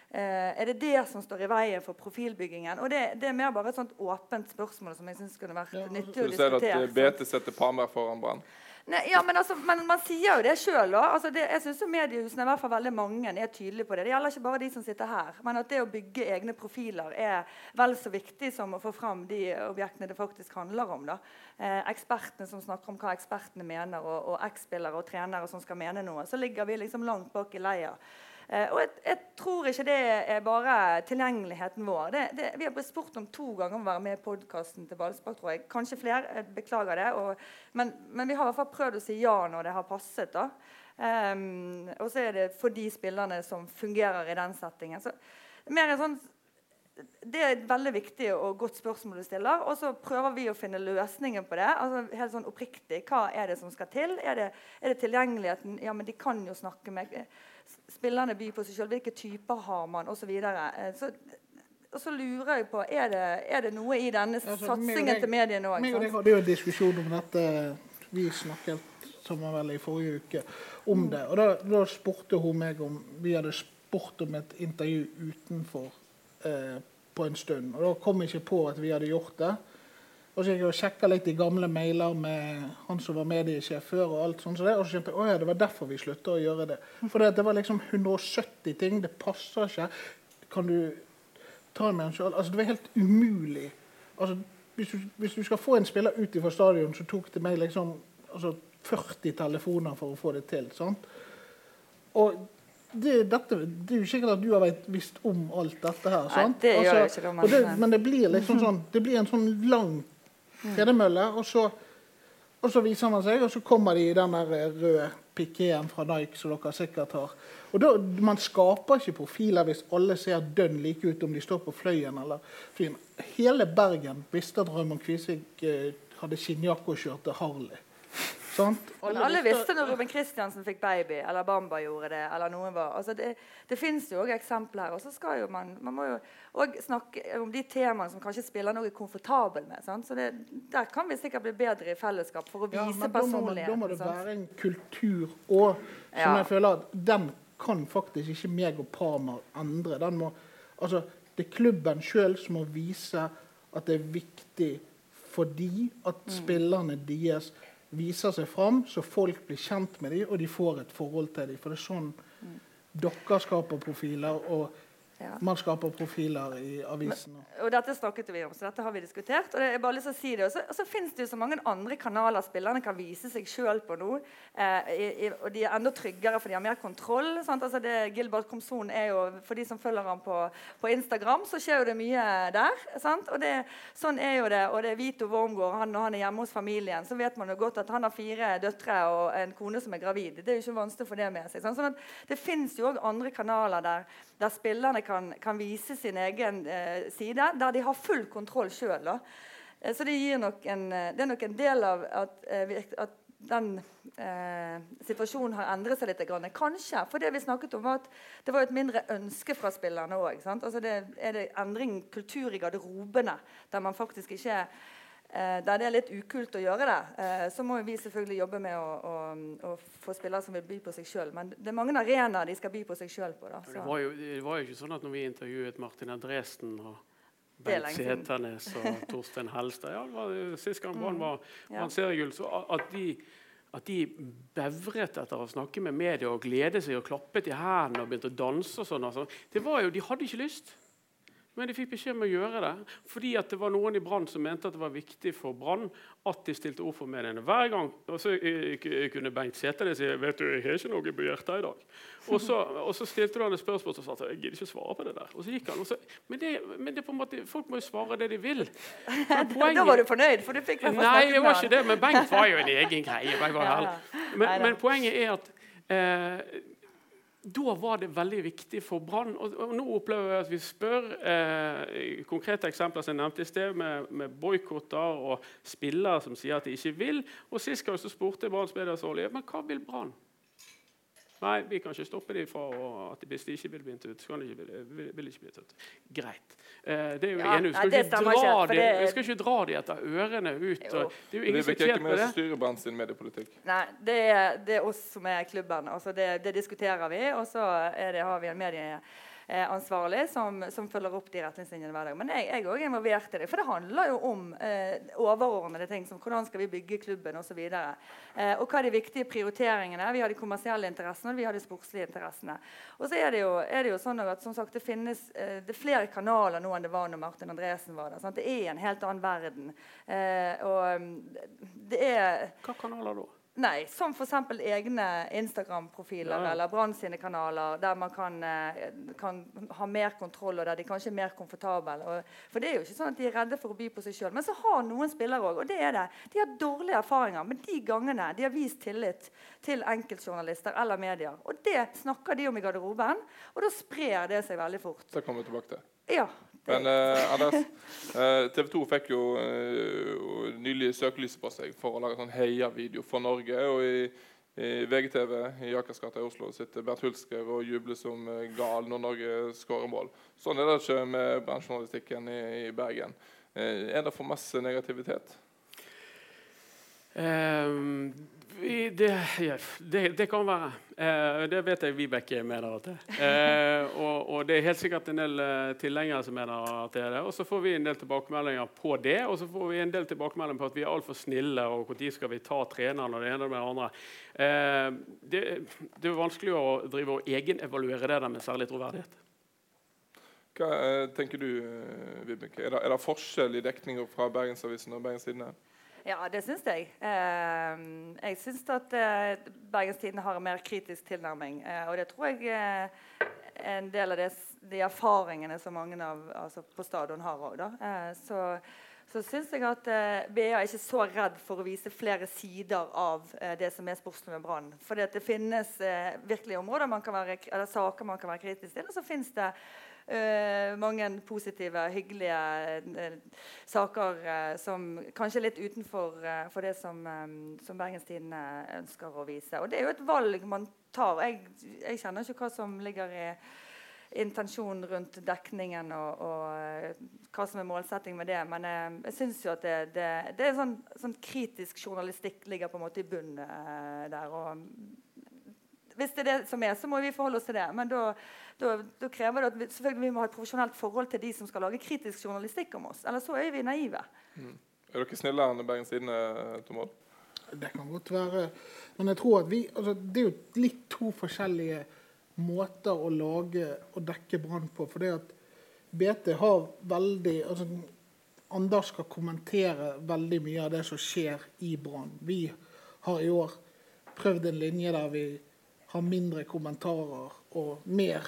B: er det det som står i veien for profilbyggingen? Og Det, det er mer bare et sånt åpent spørsmål som jeg synes kunne vært ja, nyttig å diskutere.
A: Du ser at BT setter Palmer foran Brann?
B: ja, men, altså, men, man sier jo det sjøl. Altså, jeg syns mediehusene i hvert fall veldig mange er tydelige på det. Det gjelder ikke bare de som sitter her. Men at det å bygge egne profiler er vel så viktig som å få fram de objektene det faktisk handler om. Da. Eh, ekspertene som snakker om hva ekspertene mener, og, og eks-spillere og trenere som skal mene noe. Så ligger vi liksom langt bak i leia. Eh, og jeg, jeg, tror ikke det er bare tilgjengeligheten vår. Det, det, vi har blitt spurt om to ganger om å være med i podkasten til Ballspark. tror jeg. Kanskje flere. Jeg beklager det. Og, men, men, vi har i hvert fall prøvd å si ja når det har passet. da. Um, og så er det for de spillerne som fungerer i den settingen. Så, sånn det er et veldig viktig og godt spørsmål du stiller. Og så prøver vi å finne løsningen på det. altså helt sånn oppriktig, Hva er det som skal til? Er det, er det tilgjengeligheten? Ja, men de kan jo snakke med spillerne by på seg sjøl. Hvilke typer har man? Osv. Så, videre. Eh, så og så lurer jeg på, Er det, er det noe i denne altså, satsingen til mediene òg?
C: Vi hadde jo en diskusjon om dette. Vi snakket sammen vel i forrige uke om det. og da, da, spurte hun meg om vi hadde spurt om et intervju utenfor eh, på en stund. Og Da kom jeg ikke på at vi hadde gjort det. Og så gikk jeg og sjekka litt i gamle mailer med han som var mediesjef før. Og alt sånt, så og så skjønte jeg, å ja, det var derfor vi slutta å gjøre det. For det, var liksom 170 ting. Det passer ikke. Kan du ta med en sjøl? Altså, det var helt umulig. Altså, hvis, du, hvis du skal få en spiller ut fra stadion, så tok det meg liksom altså, 40 telefoner for å få det til. sant? Og det, dette, det, er jo sikkert at du har visst om alt dette her. sant?
B: Nei, det altså, gjør ikke det,
C: men, det, men det blir liksom sånn, det blir en sånn lang tredemølle, og så, og så viser man seg, og så kommer de i den der røde pikeen fra Nike som dere sikkert har. Og da, Man skaper ikke profiler hvis alle ser dønn like ut om de står på Fløyen eller Flyen. Hele Bergen visste at Raymond Kvisvik eh, hadde skinnjakke og kjørte Harley.
B: Sant? Men alle visste når Ruben Kristiansen fikk baby, eller Bamba gjorde det. eller noen var, altså Det, det fins jo òg eksempler her. og så skal jo Man man må jo òg snakke om de temaene som kanskje spiller noe komfortabel med. Sant? så det, Der kan vi sikkert bli bedre i fellesskap for å vise ja, personlighet.
C: Da må det være en kultur òg, som ja. jeg føler at den kan faktisk ikke meg og Parmer endre. Den må, altså, det er klubben sjøl som må vise at det er viktig fordi at mm. spillerne deres viser seg fram, så folk blir kjent med dem, og de får et forhold til dem. For det er sånn dere skaper profiler, og
B: Ja.
C: man skaper profiler i avisen.
B: Og dette snakket vi om, så dette har vi diskutert. Og det, er bare lyst til å si det. Og så, så finnes det jo så mange andre kanaler spillerne kan vise seg sjøl på nå. Eh, i, i, og de er enda tryggere, for de har mer kontroll. Altså det, Gilbert Komson er jo, For de som følger ham på, på Instagram, så skjer jo det mye der. Sant? Og det, sånn er jo det. Og det er Vito Wormgård, han, når han er hjemme hos familien, så vet man jo godt at han har fire døtre og en kone som er gravid. Det er jo ikke vanskelig å få det med seg. Sånn at det finnes jo òg andre kanaler der, der spillerne kan, kan vise sin egen eh, side, der de har full kontroll sjøl. Eh, så det, en, eh, det er nok en del av at, eh, at den eh, situasjonen har endret seg litt. Grann. Kanskje. For det vi snakket om var at det var et mindre ønske fra spillerne òg. Altså det, er det endring kultur i garderobene der man faktisk ikke der det er litt ukult å gjøre det, eh, så må vi selvfølgelig jobbe med å, å, å få spillere som vil by på seg sjøl. Men det er mange arenaer de skal by på seg sjøl på. Da,
D: Det var, jo, det var jo ikke sånn at når vi intervjuet Martin Andresen og
B: Bent er.
D: Seternes og [LAUGHS] Torstein Helstad ja, det var Sist gang Brann var
B: Mm. Ja.
D: seriegull, så at de, at de bevret etter å snakke med media og glede seg og klappet i hendene og begynte å danse og sånn. Altså. Det var jo, De hadde ikke lyst. Men de fikk beskjed om å gjøre det fordi det var noen i Brann som mente at det var viktig for Brann at de stilte opp for mediene. Hver gang og så eh, k- kunne Bengt Sæther si vet du, jeg har ikke noe på hjertet i dag. Og så, og så stilte han et spørsmål og sa at jeg gidder ikke svare på det der. Og så gikk han. Så, men det, men det på en måte, folk må jo svare det de vil. Poenget, [LAUGHS]
B: Da var du fornøyd, for du fikk
D: Nei, jeg var ikke det, men Bengt var jo en egen greie. [LAUGHS] Men, men poenget er at eh, da var det veldig viktig for Brann. Og, og nå opplever jeg at vi spør eh, konkrete eksempler som jeg nevnte i sted, med, med boikotter og spillere som sier at de ikke vil. Og Sist gang så spurte Branns olje, men hva vil Brann. Nei, vi kan ikke stoppe dem fra at hvis de ikke vil bli intervjuet, så kan de ikke, vil, vil, vil ikke bli intervjuet. Greit. Eh, det er jo
B: Ja,
D: enig. Vi
B: nei,
D: skal,
B: det
D: ikke dra
B: ikke,
D: de,
B: det
D: skal ikke dra de etter ørene ut.
B: Jo.
D: Og, det er jo ingen som
A: Vibeke
D: er
A: det.
D: det.
A: styrer Brann sin mediepolitikk.
B: Nei, det er, det er oss som er klubben. Altså det, det diskuterer vi. Og så er det, har vi en medieansvarlig som, som følger opp de retningslinjene hver dag. Men jeg, jeg er også involvert i det. For det handler jo om eh, overordnede ting som hvordan skal vi bygge klubben osv. Eh, og hva er de viktige prioriteringene. Vi har de kommersielle interessene og vi har de sportslige interessene. Og så er det jo, er det jo sånn at som sagt, det finnes eh, det er flere kanaler nå enn det var når Martin Andresen var der. Sant? Det er en helt annen verden. Eh, og mm, det er
D: Hva kanaler da?
B: Nei, som f.eks. egne Instagram-profiler
D: Ja.
B: eller Brann sine kanaler, der man kan, eh, kan ha mer kontroll, og der de kanskje er mer komfortable. Og, for det er jo ikke sånn at de er redde for å by på seg sjøl. Men så har noen spillere òg, og det er det. De har dårlige erfaringer, men de gangene de har vist tillit til enkeltjournalister eller medier. Og det snakker de om i garderoben, og da sprer det seg veldig fort.
A: Det kommer vi tilbake til.
B: Ja,
A: Men eh, Anders, eh, TV 2 fikk jo eh, nylig søkelyset på seg for å lage sånn heia-video for Norge. Og i, i VGTV i Akersgata i Oslo sitter Bert Hulsker og jubler som eh, gal når Norge skårer mål. Sånn er det ikke med bransjejournalistikken i, i Bergen. Eh, er det for masse negativitet?
D: Vi, det, det, det kan være. Eh, det vet jeg Vibeke mener at det er. Eh, og, og det er helt sikkert en del eh, tilhengere som mener at det er det. Og så får vi en del tilbakemeldinger på det. Og så får vi en del tilbakemeldinger på at vi er altfor snille, og når skal vi ta treneren og det ene med det andre. Eh, det, det er vanskelig å drive og egenevaluere det der med særlig troverdighet.
A: Hva eh, tenker du, eh, Vibeke? Er det, er det forskjell i dekninga fra Bergensavisen og Bergens Tidende?
B: Ja, det syns jeg. Eh, jeg syns at eh, Bergens Tidende har en mer kritisk tilnærming. Eh, og det tror jeg eh, en del av det, de erfaringene som mange av, altså på stadion har òg. Eh, så så syns jeg at eh, BA er ikke så redd for å vise flere sider av eh, det som er sportslig med Brann. For det finnes virkelig områder man kan være, eller saker man kan være kritisk til. Og så finnes det eh, mange positive, hyggelige eh, saker eh, som kanskje er litt utenfor for det som, um, som Bergens Tidende ønsker å vise. Og det er jo et valg man tar. Jeg, jeg kjenner ikke hva som ligger i intensjonen rundt dekningen og, og hva som er målsetting med det. Men jeg, jeg syns jo at det, det, det er sånn, sånn kritisk journalistikk ligger på en måte i bunnen eh, der. og hvis det er det som er, så må vi forholde oss til det. Men da, da, da krever det at vi, selvfølgelig vi må ha et profesjonelt forhold til de som skal lage kritisk journalistikk om oss. Ellers så er vi naive.
A: Er dere snillere enn Bergens Tidende, Tom Odd?
C: Det kan godt være. Men jeg tror at vi altså, Det er jo litt to forskjellige måter å lage og dekke Brann på. For det at BT har veldig altså, Anders skal kommentere veldig mye av det som skjer i Brann. Vi har i år prøvd en linje der vi har mindre kommentarer og mer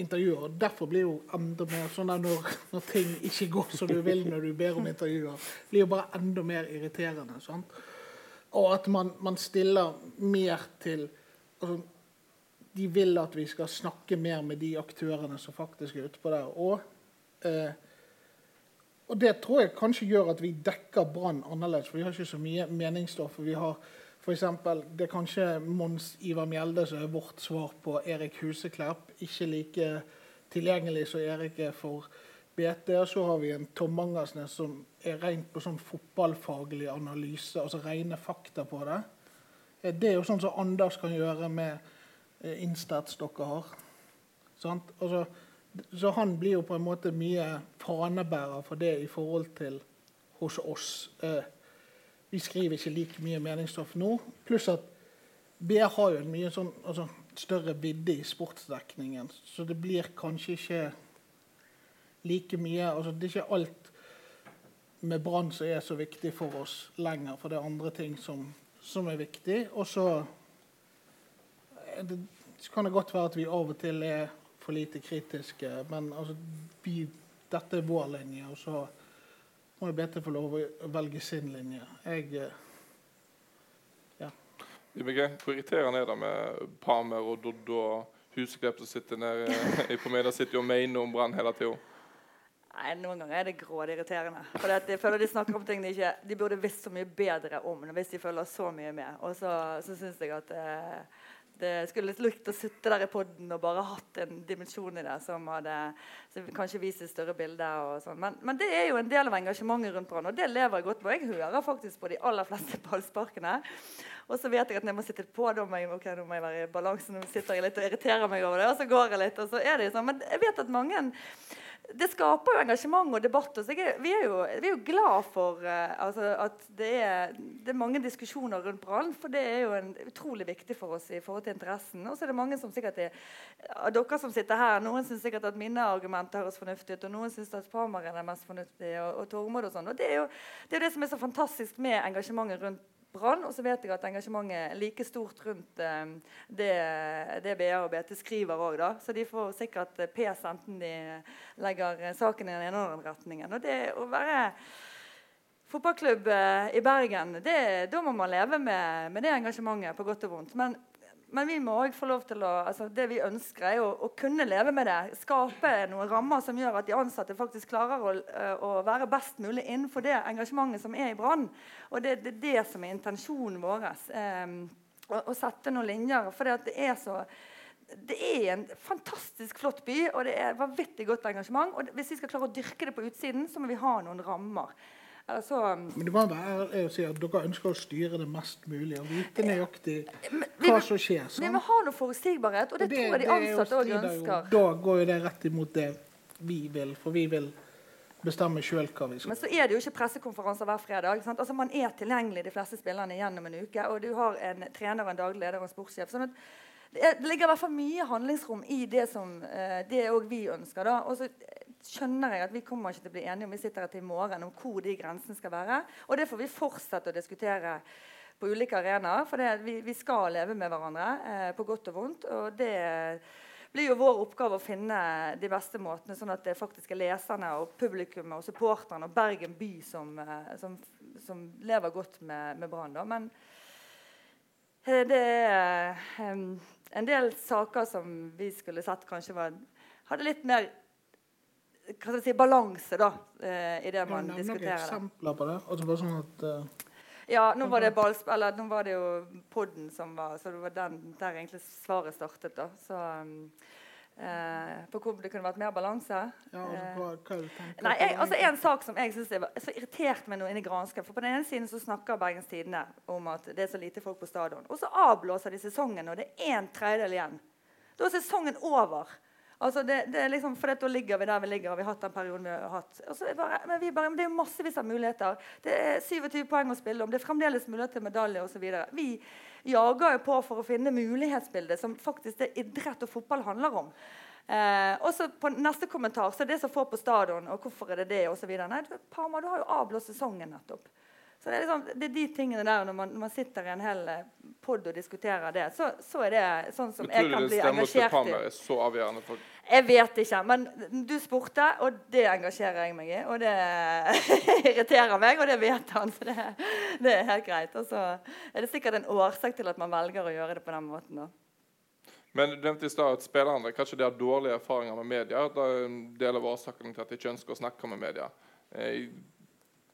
C: intervjuer. og Derfor blir jo enda mer sånn at når, når, ting ikke går som du vil når du ber om intervjuer, blir jo bare enda mer irriterende. Sant? Og at man, man stiller mer til altså, De vil at vi skal snakke mer med de aktørene som faktisk er utpå der. Og eh, og det tror jeg kanskje gjør at vi dekker Brann annerledes. For vi har ikke så mye meningsstoff. Vi har for eksempel, det er kanskje Mons Ivar Mjelde som er vårt svar på Erik Huseklepp. Ikke like tilgjengelig som Erik er for BT. Og så har vi en Tom Mangersnes som er rent på sånn fotballfaglig analyse, altså rene fakta på det. Eh, det er jo sånn som Anders kan gjøre med innstats Instats dere har. Altså, så han blir jo på en måte mye fanebærer for det i forhold til hos oss. Eh, vi skriver ikke like mye meningsstoff nå. Pluss at BR har jo en mye sånn, altså, større vidde i sportsdekningen. Så det blir kanskje ikke like mye altså, Det er ikke alt med Brann som er så viktig for oss lenger, for det er andre ting som, som er viktig. Og så kan det godt være at vi av og til er for lite kritiske. Men altså, vi, dette er vår linje, og så må jo BT få lov å velge sin linje. Jeg ja. ja.
A: Hvor irriterende er det med Pamer og Doddo og Huseklepp som sitter nede på media sitter og mener om Brann hele tida?
B: Nei, Noen ganger er det grådig irriterende. For jeg føler De snakker om ting de ikke De burde visst så mye bedre om hvis de følger så mye med. Og så, så syns jeg at eh, det skulle likt å sitte der i poden og bare hatt en dimensjon i det som hadde som kanskje vist et større bilde. og sånn. Men, men, det er jo en del av engasjementet rundt Brann, og det lever jeg godt på. Jeg hører faktisk på de aller fleste ballsparkene. Og så vet jeg at når jeg må sitte på, da må jeg, okay, nå må jeg være i balanse. Nå sitter jeg litt og irriterer meg over det, og så går jeg litt. og så er det sånn. Men jeg vet at mange det skaper jo engasjement og debatt. Og er, vi, er jo, vi, er jo, glad for uh, altså, at det er, det er, mange diskusjoner rundt brannen. For det er jo en, utrolig viktig for oss i forhold til interessen. Og så er det mange som sikkert er, av dere som sitter her, noen syns sikkert at mine argumenter høres fornuftige ut, og noen syns at Pamaren er mest fornuftig, og, og Tormod og sånn. Og det er jo det, er det som er så fantastisk med engasjementet rundt Brann. Og så vet jeg at engasjementet er like stort rundt eh, det, det BA og BT skriver òg. Så de får sikkert eh, pes enten de legger saken i den ene eller den retningen. Og det å være fotballklubb uh, i Bergen, det, da må man leve med, med det engasjementet på godt og vondt. Men men vi må også få lov til å, altså det vi ønsker, er å, å, kunne leve med det. Skape noen rammer som gjør at de ansatte faktisk klarer å, eh, å være best mulig innenfor det engasjementet som er i Brann. Og det er det, det, som er intensjonen vår. Eh, å, å, sette noen linjer. For det er så det er en fantastisk flott by, og det er vanvittig godt engasjement. og Hvis vi skal klare å dyrke det på utsiden, så må vi ha noen rammer.
C: Altså, Men du må være ærlig og si at dere ønsker å styre det mest mulig og vite nøyaktig hva som skjer.
B: Sånn? Vi må ha noe forutsigbarhet, og det, og det tror jeg de ansatte òg ønsker.
C: Da går jo det rett imot det vi vil, for vi vil bestemme sjøl hva vi skal.
B: Men så er det jo ikke pressekonferanser hver fredag. Altså Man er tilgjengelig de fleste spillerne gjennom en uke, og du har en trener, en daglig leder og en sportssjef. sånn at det, ligger i hvert fall mye handlingsrom i det som uh, det òg vi ønsker. da. Og så skjønner jeg at vi kommer ikke til å bli enige om vi sitter her til i morgen om hvor de grensene skal være. Og det får vi fortsette å diskutere på ulike arenaer. For det, vi, vi, skal leve med hverandre eh, på godt og vondt. Og det blir jo vår oppgave å finne de beste måtene, sånn at det faktisk er leserne og publikummet og supporterne og Bergen by som, eh, som, som lever godt med, med Brann. Men eh, det er um, en del saker som vi skulle sett kanskje var, hadde litt mer hva skal jeg si, balanse da, eh, i det man ja, diskuterer.
C: Noen eksempler på det? Altså bare sånn at... Uh,
B: ja, nå var det balls, eller nå var det jo podden som var Så det var den der egentlig svaret startet. da. Så um, uh, På hvor det kunne vært mer balanse.
C: Ja, altså, hva, hva
B: Nei, jeg, altså En sak som jeg synes er så irritert meg noe inni granskap. For på den ene siden så snakker Bergens Tidende om at det er så lite folk på stadion. Og så avblåser de sesongen, og det er en tredjedel igjen. Da er sesongen over. Altså det, det er liksom, for Da ligger vi der vi ligger, og vi har hatt den perioden vi har hatt. Bare, men bare, men Det er massevis av muligheter. Det er 27 poeng å spille om. Det er fremdeles mulighet til medalje osv. Vi jager jo på for å finne mulighetsbildet, som faktisk det idrett og fotball handler om. Eh, og så på neste kommentar så er det som får på stadion, og hvorfor er det det, osv. Nei, Parma, du har jo avblåst sesongen nettopp. Så det er, liksom, det er, de tingene der når man, når man sitter i en hel eh, pod og diskuterer det, så, så, er det sånn som jeg kan bli engasjert i.
A: Er så avgjørende for
B: jeg vet ikke, men du spurte, og det engasjerer jeg meg i. Og det [LAUGHS] irriterer meg, og det vet han, så det, det er helt greit. Og så er det sikkert en årsak til at man velger å gjøre det på den måten. da.
A: Men du nevnte i stad at spillerne kanskje de har dårlige erfaringer med media. Det er en del av årsaken til at de ikke ønsker å snakke med media.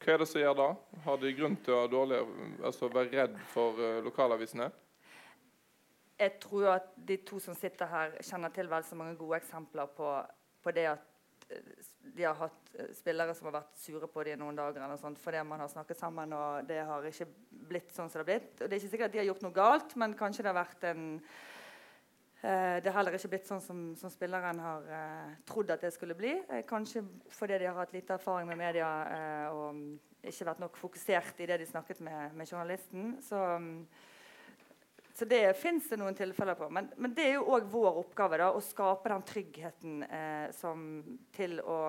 A: Eh, hva er det som gjør da? Har de grunn til å dårlig, altså være redd for uh, lokalavisene?
B: Jeg tror at de to som sitter her, kjenner til vel så mange gode eksempler på, på det at eh, de har hatt eh, spillere som har vært sure på dem noen dager eller sånt, fordi man har snakket sammen, og det har ikke blitt sånn som det har blitt. Og det er ikke sikkert at de har gjort noe galt, men kanskje det har vært en Eh, det har heller ikke blitt sånn som, som spilleren har eh, trodd at det skulle bli. Eh, kanskje fordi de har hatt lite erfaring med media eh, og ikke vært nok fokusert i det de snakket med, med journalisten. Så, så det fins det noen tilfeller på. Men, men det er jo òg vår oppgave da, å skape den tryggheten eh, som, til å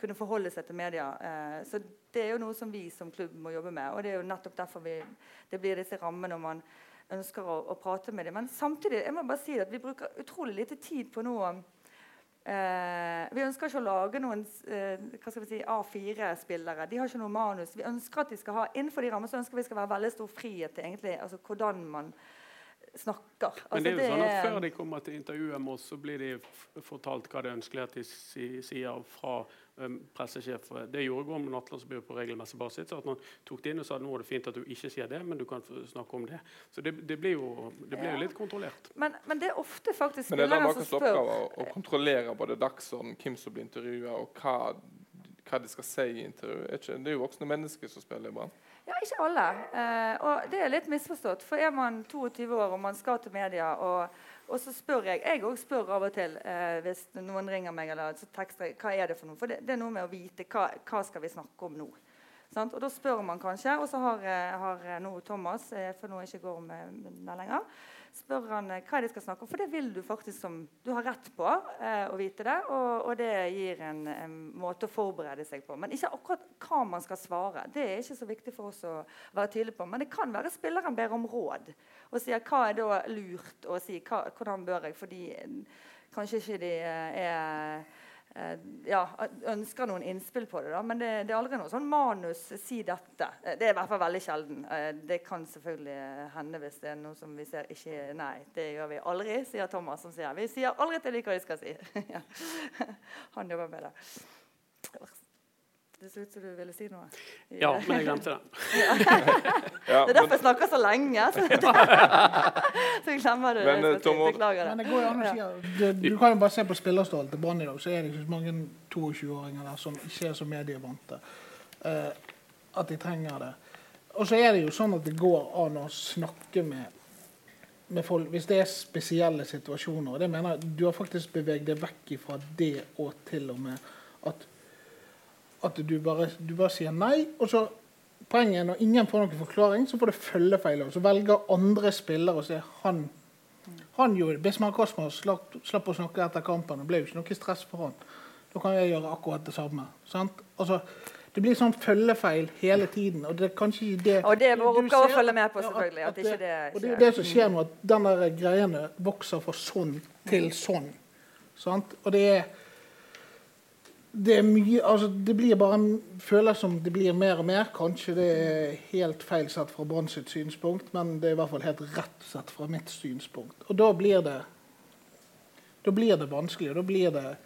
B: kunne forholde seg til media. Eh, så det er jo noe som vi som klubb må jobbe med. Og det er jo nettopp derfor vi, det blir disse rammene når man ønsker å, å, prate med dem. Men samtidig jeg må bare si at vi bruker utrolig lite tid på noe eh, Vi ønsker ikke å lage noen eh, si, A4-spillere. De har ikke noe manus. Vi ønsker at de skal ha, Innenfor de rammene så ønsker vi skal være veldig stor frihet til egentlig, altså, hvordan man snakker. Altså,
D: Men det er jo sånn at Før de kommer til intervjuet med oss, så blir de fortalt hva det er ønskelig at de sier fra um, pressesjef. Det gjorde Gormund Natlandsby på regelmessig basis. at Han tok det inn og sa nå er det fint at du ikke sier det, men du kan snakke om det. Så det, det blir, jo, det blir ja. jo, litt kontrollert.
B: Men, men, det er ofte faktisk
A: spillere som spør. Men det er deres oppgave å kontrollere både dagsorden, hvem som blir intervjua, og hva, hva, de skal si i intervjuet. Det er jo voksne mennesker som spiller i Brann.
B: Ja, ikke alle. Eh, og det er litt misforstått. For er man 22 år og man skal til media, og, og så spør jeg Jeg òg spør av og til eh, hvis noen ringer meg eller så tekster hva er det for noe. For det, det er noe med å vite hva, hva skal vi snakke om nå. Sant? Og da spør man kanskje, og så har, eh, har nå Thomas, eh, for nå ikke går med, med lenger, spør han eh, hva de skal snakke om. For det vil du faktisk som Du har rett på eh, å vite det, og, og det gir en, en, måte å forberede seg på. Men ikke akkurat hva man skal svare. Det er ikke så viktig for oss å være tydelige på. Men det kan være spilleren ber om råd og sier hva er da lurt å si. Hva, hvordan bør jeg? Fordi kanskje ikke de er Eh, ja, ønsker noen innspill på det. da, Men det, det, er aldri noe sånn manus 'si dette'. Eh, det er i hvert fall veldig sjelden. Eh, det kan selvfølgelig hende hvis det er noe som vi ser ikke Nei, det gjør vi aldri, sier Thomas. som sier. Vi sier aldri til dem hva de skal si. [LAUGHS] Han jobber med det. Det ser ut som du ville si noe.
D: Ja, men jeg glemte det. [LAUGHS]
B: det er derfor jeg snakker så lenge. [LAUGHS] Så, så glemmer du
A: men,
B: det.
A: Tom,
C: Beklager det. Men det går an å si du, du, kan jo bare se på spillerstallen til Brann i dag, så er det ikke så mange 22-åringer der som ikke er så medievante. Uh, at de trenger det. Og så er det jo sånn at det går an å snakke med med folk, hvis det er spesielle situasjoner. og det mener jeg, Du har faktisk beveget deg vekk fra det og til og med at at du bare, du bare, sier nei. og så Poenget når ingen får noen forklaring, så får det følgefeil. Så velger andre spillere å si han, han gjorde det. Bismar Kosmos slapp, slapp, å snakke etter kampen. Det ble jo ikke noe stress for han. Da kan jeg gjøre akkurat det samme. Altså, det blir sånn følgefeil hele tiden. Og det er kanskje det
B: Og det er vår oppgave å følge med på, selvfølgelig. At, at, at det,
C: og det er det som skjer nå, at denne greiene vokser fra sånn til sånn. Sant? Og det er det er mye altså Det blir bare føles som det blir mer og mer. Kanskje det er helt feil sett fra Brann sitt synspunkt, men det er i hvert fall helt rett sett fra mitt synspunkt. Og da blir det Da blir det vanskelig. Og da blir det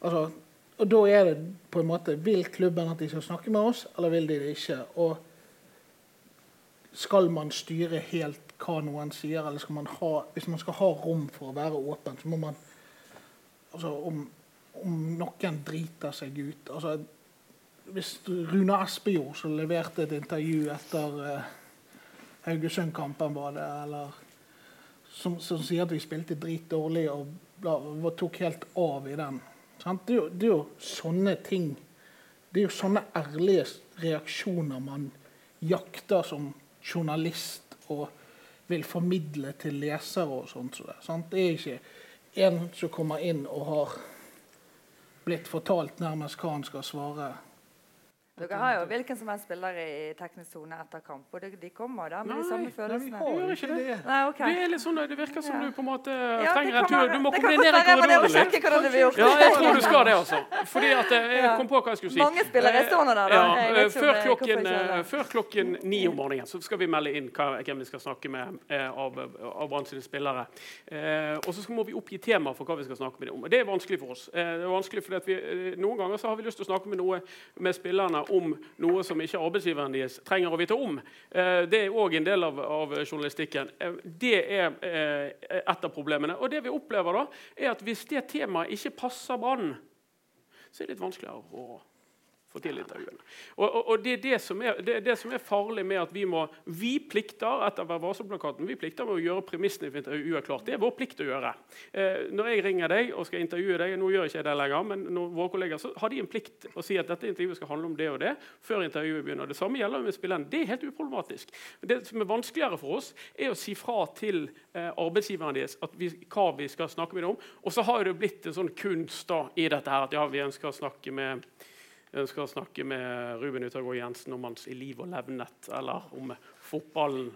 C: altså, og da er det på en måte Vil klubben at de skal snakke med oss, eller vil de det ikke? Og skal man styre helt hva noen sier, eller skal man ha Hvis man skal ha rom for å være åpen, så må man altså om om noen driter seg ut. Altså, hvis Rune Espejord som leverte et intervju etter uh, Haugesund-kampen, var det, eller som, som sier at vi spilte drit dårlig og og tok helt av i den. Det, er jo, det er jo sånne ting Det er jo sånne ærlige reaksjoner man jakter som journalist og vil formidle til lesere og sånt. så det er ikke en som kommer inn og har blitt fortalt nærmest hva han skal svare.
B: Dere har jo hvilken som helst spiller i teknisk sone etter kamp, og de, de kommer da med de samme følelsene.
C: Nei, vi har
D: gjør ikke det.
B: Nei, okay.
D: Det er litt sånn, det virker som du på en måte
B: Ja,
D: trenger en tur. Du må
B: må
D: korridoren litt. Ja, jeg tror du skal det, altså. Fordi at eh, jeg kom på hva jeg skulle si.
B: Mange spillere
D: Eh,
B: stående der, da.
D: Ja, før, klokken, eh, før klokken ni om morgenen så skal vi melde inn hvem vi skal snakke med av, av Brann sine spillere. Og så må vi oppgi tema for hva vi skal snakke med dem om. Det er vanskelig for oss. Det er vanskelig fordi vi, Noen ganger så har vi lyst til å snakke med, noe, med spillerne om noe som ikke arbeidsgiveren deres trenger å vite om. Eh, det er òg en del av, av journalistikken. Eh, det er eh, et av problemene. Og det vi opplever da, er at hvis det temaet ikke passer Brann, så er det litt vanskeligere å få til intervjuene. Og, og, og det, er det, som er, det er det som er farlig med at vi må Vi plikter etter Vær varsom-plakaten, vi plikter med å gjøre premissene for intervjuet klart. Det er vår plikt å gjøre. Eh, når jeg ringer deg og skal intervjue deg, nå gjør jeg ikke det lenger, men når våre kolleger, så har de en plikt å si at dette intervjuet skal handle om det og det før intervjuet begynner. Det samme gjelder med spilleren. Det er helt uproblematisk. Det som er vanskeligere for oss, er å si fra til eh, arbeidsgiveren deres at vi, hva vi skal snakke med dem om. Og så har det blitt en sånn kunst da, i dette her at ja, vi ønsker å snakke med ønsker å snakke med Ruben Utagård Jensen om hans i liv og levnet, eller om fotballen,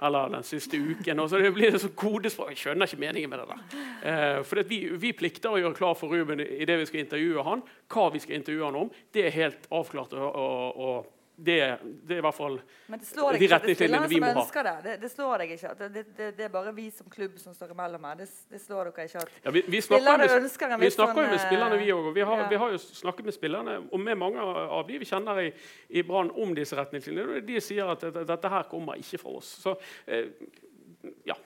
D: eller den siste uken. Og så det blir det så kodespråk. Jeg skjønner ikke meningen med det der. Eh, for vi, vi, plikter å gjøre klar for Ruben i det vi skal intervjue han, hva vi skal intervjue han om. Det er helt avklart. og, og, og det, det, er i hvert fall
B: Men det slår
D: de retningslinjene vi må ha.
B: det. Det, det slår deg ikke. at det, det, det er bare vi som klubb som står imellom her. Det, det slår dere ikke at
D: Ja, vi, vi snakker, med,
B: ønsker
D: vi snakker jo
B: sånn,
D: med spillerne, vi òg. Vi, har-
B: ja.
D: vi har jo snakket med spillerne, og med mange av de vi kjenner i, i Brann om disse retningslinjene. De sier at dette, her kommer ikke fra oss. Så eh, ja.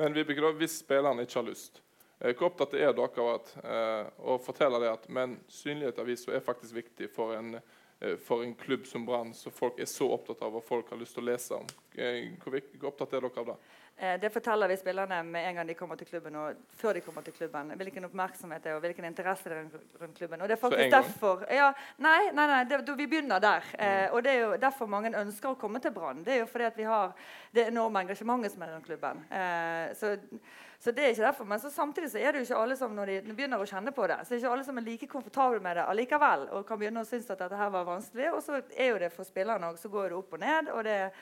A: Men Vibeke, hvis spillerne ikke har lyst, eh, hvor opptatt er dere av at, eh, å fortelle det at men synlighet i avisa er faktisk viktig for en, eh, for en klubb som Brann, så folk er så opptatt av og folk har lyst til å lese om? Eh, hvor opptatt er dere av det?
B: Eh, Det forteller vi spillerne med en gang de kommer til klubben, og før de kommer til klubben. Hvilken oppmerksomhet det er, og hvilken interesse det er rundt- klubben. Og det er faktisk derfor ja, Nei, nei, nei det, vi begynner der. Eh, og det er jo derfor mange ønsker å komme til Brann. Det er jo fordi at vi har det enorme engasjementet som er rundt klubben. Eh, så, så det er ikke derfor. Men så samtidig så er det jo ikke alle som når de begynner å kjenne på det, så er det ikke alle som er like komfortable med det allikevel, og kan begynne å synes at dette her var vanskelig. Og så er jo det for spillerne òg, så går det opp og ned. og det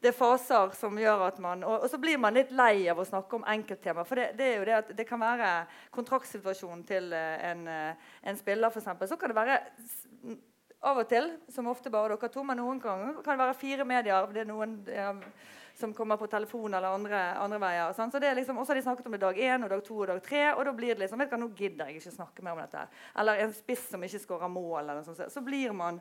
B: det er faser som gjør at man og, og så blir man litt lei av å snakke om enkelttema. For det, det er jo det at det kan være kontraktsituasjonen til eh, en, eh, en spiller, f.eks. Så kan det være av og til, som ofte bare dere to, men noen ganger kan det være fire medier. Det er noen ja, som kommer på telefon eller andre, andre veier. Sånn. Så det er liksom, også har de snakket om det dag én, og dag to og dag tre. Og da blir det liksom vet du hva, Nå gidder jeg ikke snakke mer om dette. Eller en spiss som ikke skårer mål. eller noe sånt. Så blir man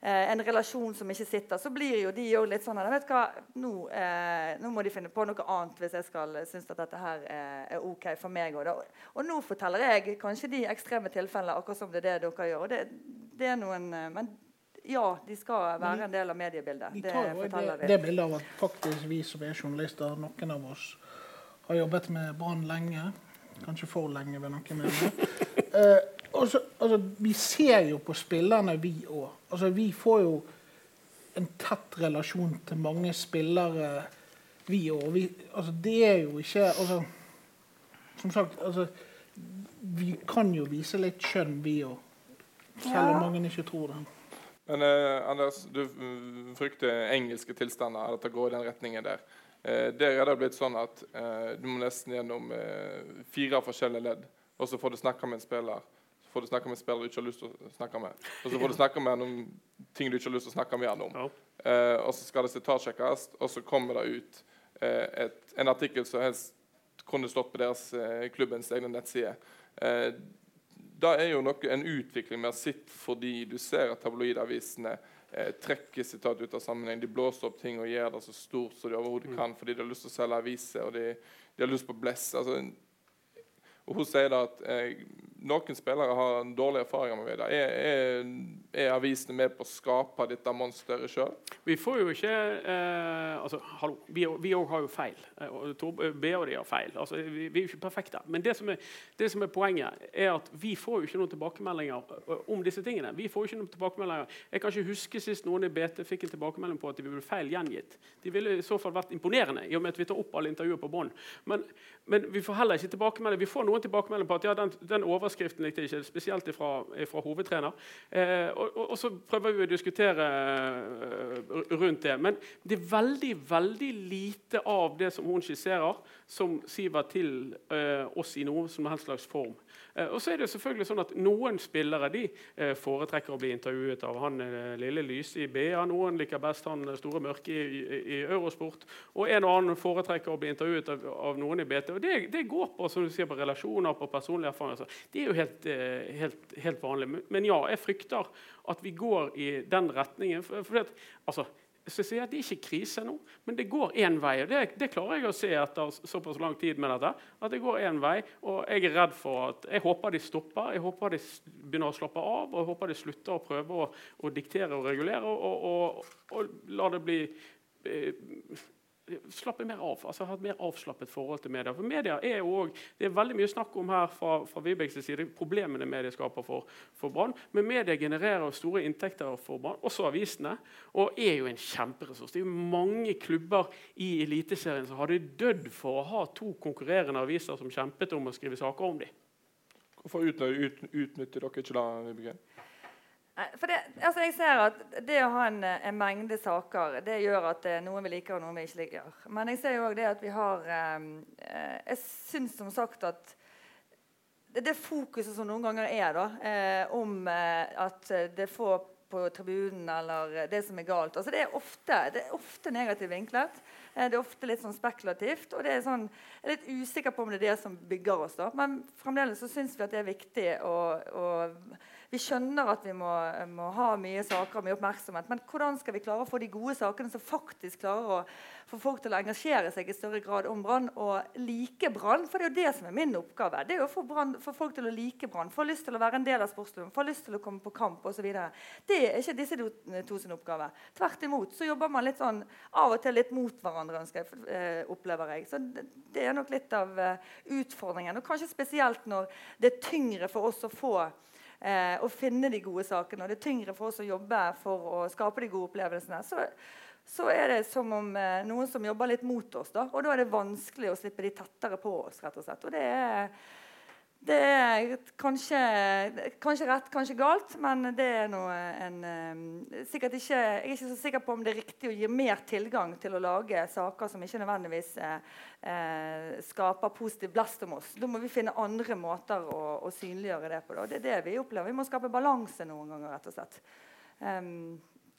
B: eh, en relasjon som ikke sitter, så blir jo de òg litt sånn vet hva, nå, eh, nå må de finne på noe annet hvis jeg skal synes at dette her er, er OK for meg. Og, og nå forteller jeg kanskje de ekstreme tilfellene, akkurat som det er det dere gjør. og det, det er noen, eh, Men ja, de skal være en del av mediebildet. Det
C: tar jo
B: forteller
C: det, det bildet av at faktisk vi som er journalister, noen av oss har jobbet med Brann lenge. Kanskje for lenge, vil noen mene. [LAUGHS] Eh, altså, vi ser jo på spillerne, vi òg. Altså, vi får jo en tett relasjon til mange spillere, vi òg. Altså, det er jo ikke altså, Som sagt, altså, vi kan jo vise litt skjønn, vi òg. Selv om mange ikke tror det.
A: Men eh, Anders, du mm, frykter engelske tilstander, at det går i den retningen der. Eh, der er det blitt sånn at eh, du må nesten gjennom eh, fire forskjellige ledd, og så får du snakke med en spiller. Får du snakke med spillere spiller du ikke har lyst til å snakke med. Og så får du snakke med noen om ting du ikke har lyst til å snakke med ham om. Eh, og så skal det sitatsjekkes, og så kommer det ut eh, et, en artikkel som helst kunne stått på deres eh, klubbens egne nettsider. Eh, det er jo noe, en utvikling vi har sett fordi du ser at tabloidavisene eh, trekker sitat ut av sammenheng. De blåser opp ting og gjør det så stort som de overhodet kan fordi de har lyst til å selge aviser og de, de har lyst på bless. Altså, og Hun sier da at eh, noen spillere har dårlige erfaringer med det. Er, er, er avisene med på å skape dette monsteret sjøl?
D: Vi får jo ikke eh, altså, hallo, Vi òg har jo feil. Eh, og de har feil. Altså, vi, vi, er jo ikke perfekte. Men det som, er, det som, er, poenget, er at vi får jo ikke noen tilbakemeldinger eh, om disse tingene. Vi får jo ikke noen tilbakemeldinger. Jeg kan ikke huske sist noen i BT fikk en tilbakemelding på at de ble feil gjengitt. De ville i så fall vært imponerende, i og med at vi tar opp alle intervjuer på bånd. Men, men, vi får heller ikke tilbakemelding. Vi får noen tilbakemeldinger på at ja, den, den overskriften likte jeg ikke, spesielt fra hovedtrener. Eh, og, og, og, så prøver vi å diskutere uh, rundt det. Men det er veldig veldig lite av det som hun skisserer, som siver til uh, oss i noen som helst slags form. Uh, og så er det selvfølgelig sånn at Noen spillere de foretrekker å bli intervjuet av han lille Lyse i BA. Noen liker best han store mørke i, i, i, Eurosport. Og en og annen foretrekker å bli intervjuet av, av noen i BT. Og det, det, går på som du sier, på relasjoner, på personlige erfaringer. Det er jo helt, helt, helt vanlig. Men ja, jeg frykter at vi går i den retningen. For, for det, altså, så sier at Det er ikke krise nå, men det går én vei. og det, det, klarer jeg å se etter såpass lang tid med dette. at det går en vei, og Jeg er redd for at, jeg håper de stopper, jeg håper de begynner å slappe av og jeg håper de slutter å prøve å, å diktere og regulere og, og, og, la det bli eh, slappe mer av, altså ha et mer avslappet forhold til media. For media er jo også, Det er veldig mye snakk om her fra, fra Vibeks side problemene media skaper for, for Brann. Men media genererer store inntekter for Brann, også avisene, og er jo en kjemperessurs. Det er jo mange klubber i Eliteserien som hadde dødd for å ha to konkurrerende aviser som kjempet om å skrive saker om dem.
A: Hvorfor utnytter, dere ikke det? Vibeke?
B: For det, altså jeg ser at det å ha en, en, mengde saker det gjør at eh, noen vi liker, og noen vi ikke liker. Men jeg ser jo òg det at vi har eh, eh, Jeg syns som sagt at det, det fokuset som noen ganger er da, eh, om eh, at det får på tribunen eller det som er galt altså det, er ofte, det ofte negativt vinklet. Eh, det er ofte litt sånn spekulativt. og det er sånn, Jeg er litt usikker på om det er det som bygger oss. da, Men fremdeles så syns vi at det er viktig å, å vi skjønner at vi må, må, ha mye saker og mye oppmerksomhet. Men hvordan skal vi klare å få de gode sakene som faktisk klarer å få folk til å engasjere seg i større grad om Brann og like Brann? For det er jo det som er min oppgave. Det er jo å få, brand, få folk til å like Brann, få lyst til å være en del av sportsklubben, få lyst til å komme på kamp osv. Det er ikke disse to, to sin oppgave. Tvert imot så jobber man litt sånn av og til litt mot hverandre, jeg, eh, opplever jeg. Så det, det, er nok litt av utfordringen. Og kanskje spesielt når det er tyngre for oss å få eh, å finne de gode sakene. Og det er tyngre for oss å jobbe for å skape de gode opplevelsene. Så, så er det som om eh, noen som jobber litt mot oss. Da. Og da er det vanskelig å slippe de tettere på oss. rett og slett. Og det er det er kanskje, kanskje, rett, kanskje galt, men det er nå en eh, sikkert ikke, Jeg er ikke så sikker på om det er riktig å gi mer tilgang til å lage saker som ikke nødvendigvis eh, eh, skaper positiv blest om oss. Da må vi finne andre måter å, å synliggjøre det på. Da. Det er det vi opplever. Vi må skape balanse noen ganger, rett og slett. Um,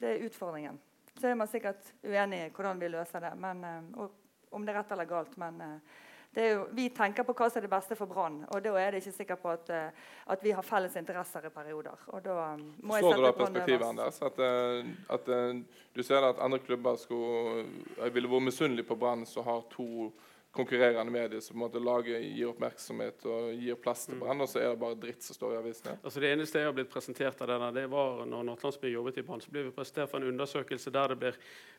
B: det er utfordringen. Så er man sikkert uenig i hvordan vi løser det, men, uh, om det er rett eller galt. men uh, jo, vi tenker på hva som er det beste for Brann, og da er det ikke sikkert på at, uh, at, vi har felles interesser i perioder. Og da um, må
A: Forstår du da perspektivet, Anders? At, uh, at uh, du ser at andre klubber skulle, ville vært misunnelige på Brann som har to konkurrerende medier som på en måte lager, gir oppmerksomhet og gir plass til mm. Brann, og så er det bare dritt som står i avisene?
D: Altså Det eneste jeg har blitt presentert av denne, det var når Nattlandsby jobbet i Brann. Så ble vi presentert for en undersøkelse der det ble,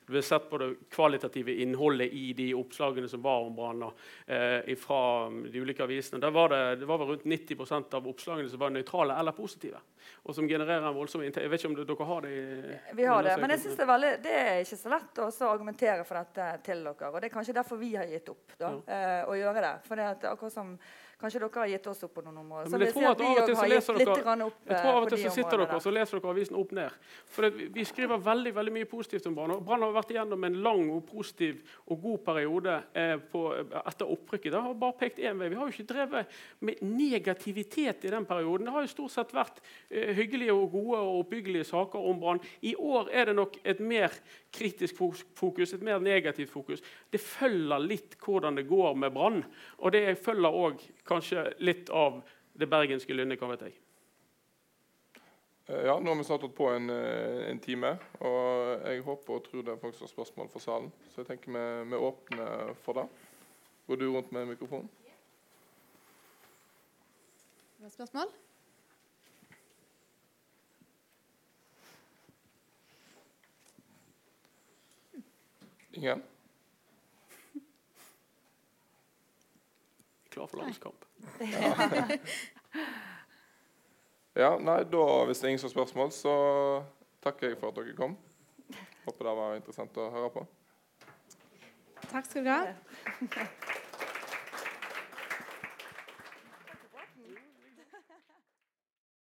D: det ble sett på det kvalitative innholdet i de oppslagene som var om Brann eh, fra de ulike avisene. Der var det, det var vel rundt 90% av oppslagene som var nøytrale eller positive. Og som genererer en voldsom inntekt. Jeg vet ikke om dere har det? i
B: Vi har det, men jeg synes det, er veldig, det er ikke så lett å argumentere for dette til dere. og Det er kanskje derfor vi har gitt opp da, uh, å gjøre det. For det er akkurat som Kanskje dere har gitt oss opp på noen områder.
D: Men jeg tror at av og til så leser dere, jeg tror av og til så sitter dere og så leser dere avisen opp ned. For det, Vi skriver veldig veldig mye positivt om Brann. Brann har vært igjennom en lang og positiv og god periode eh, på, etter opprykket. Det har bare pekt én vei. Vi har jo ikke drevet med negativitet i den perioden. Det har jo stort sett vært eh, hyggelige og gode og oppbyggelige saker om Brann. I år er det nok et mer kritisk fokus, et mer negativt fokus. Det følger litt hvordan det går med Brann. Og det følger òg kanskje litt av det bergenske lynnet, hva vet jeg.
A: Eh, ja, nå har vi snart holdt på en, eh, en, time, og jeg håper og tror det er folk som har spørsmål for salen. Så jeg tenker vi, vi åpner for det. Går du rundt med mikrofonen?
E: Spørsmål?
A: Ingen? [LAUGHS]
D: Klar for landskamp.
A: Ja, nei, da Hvis det er ingen som har spørsmål, så takker jeg for at dere kom. Håper det var interessant å høre på.
E: Takk skal du ha. [LAUGHS]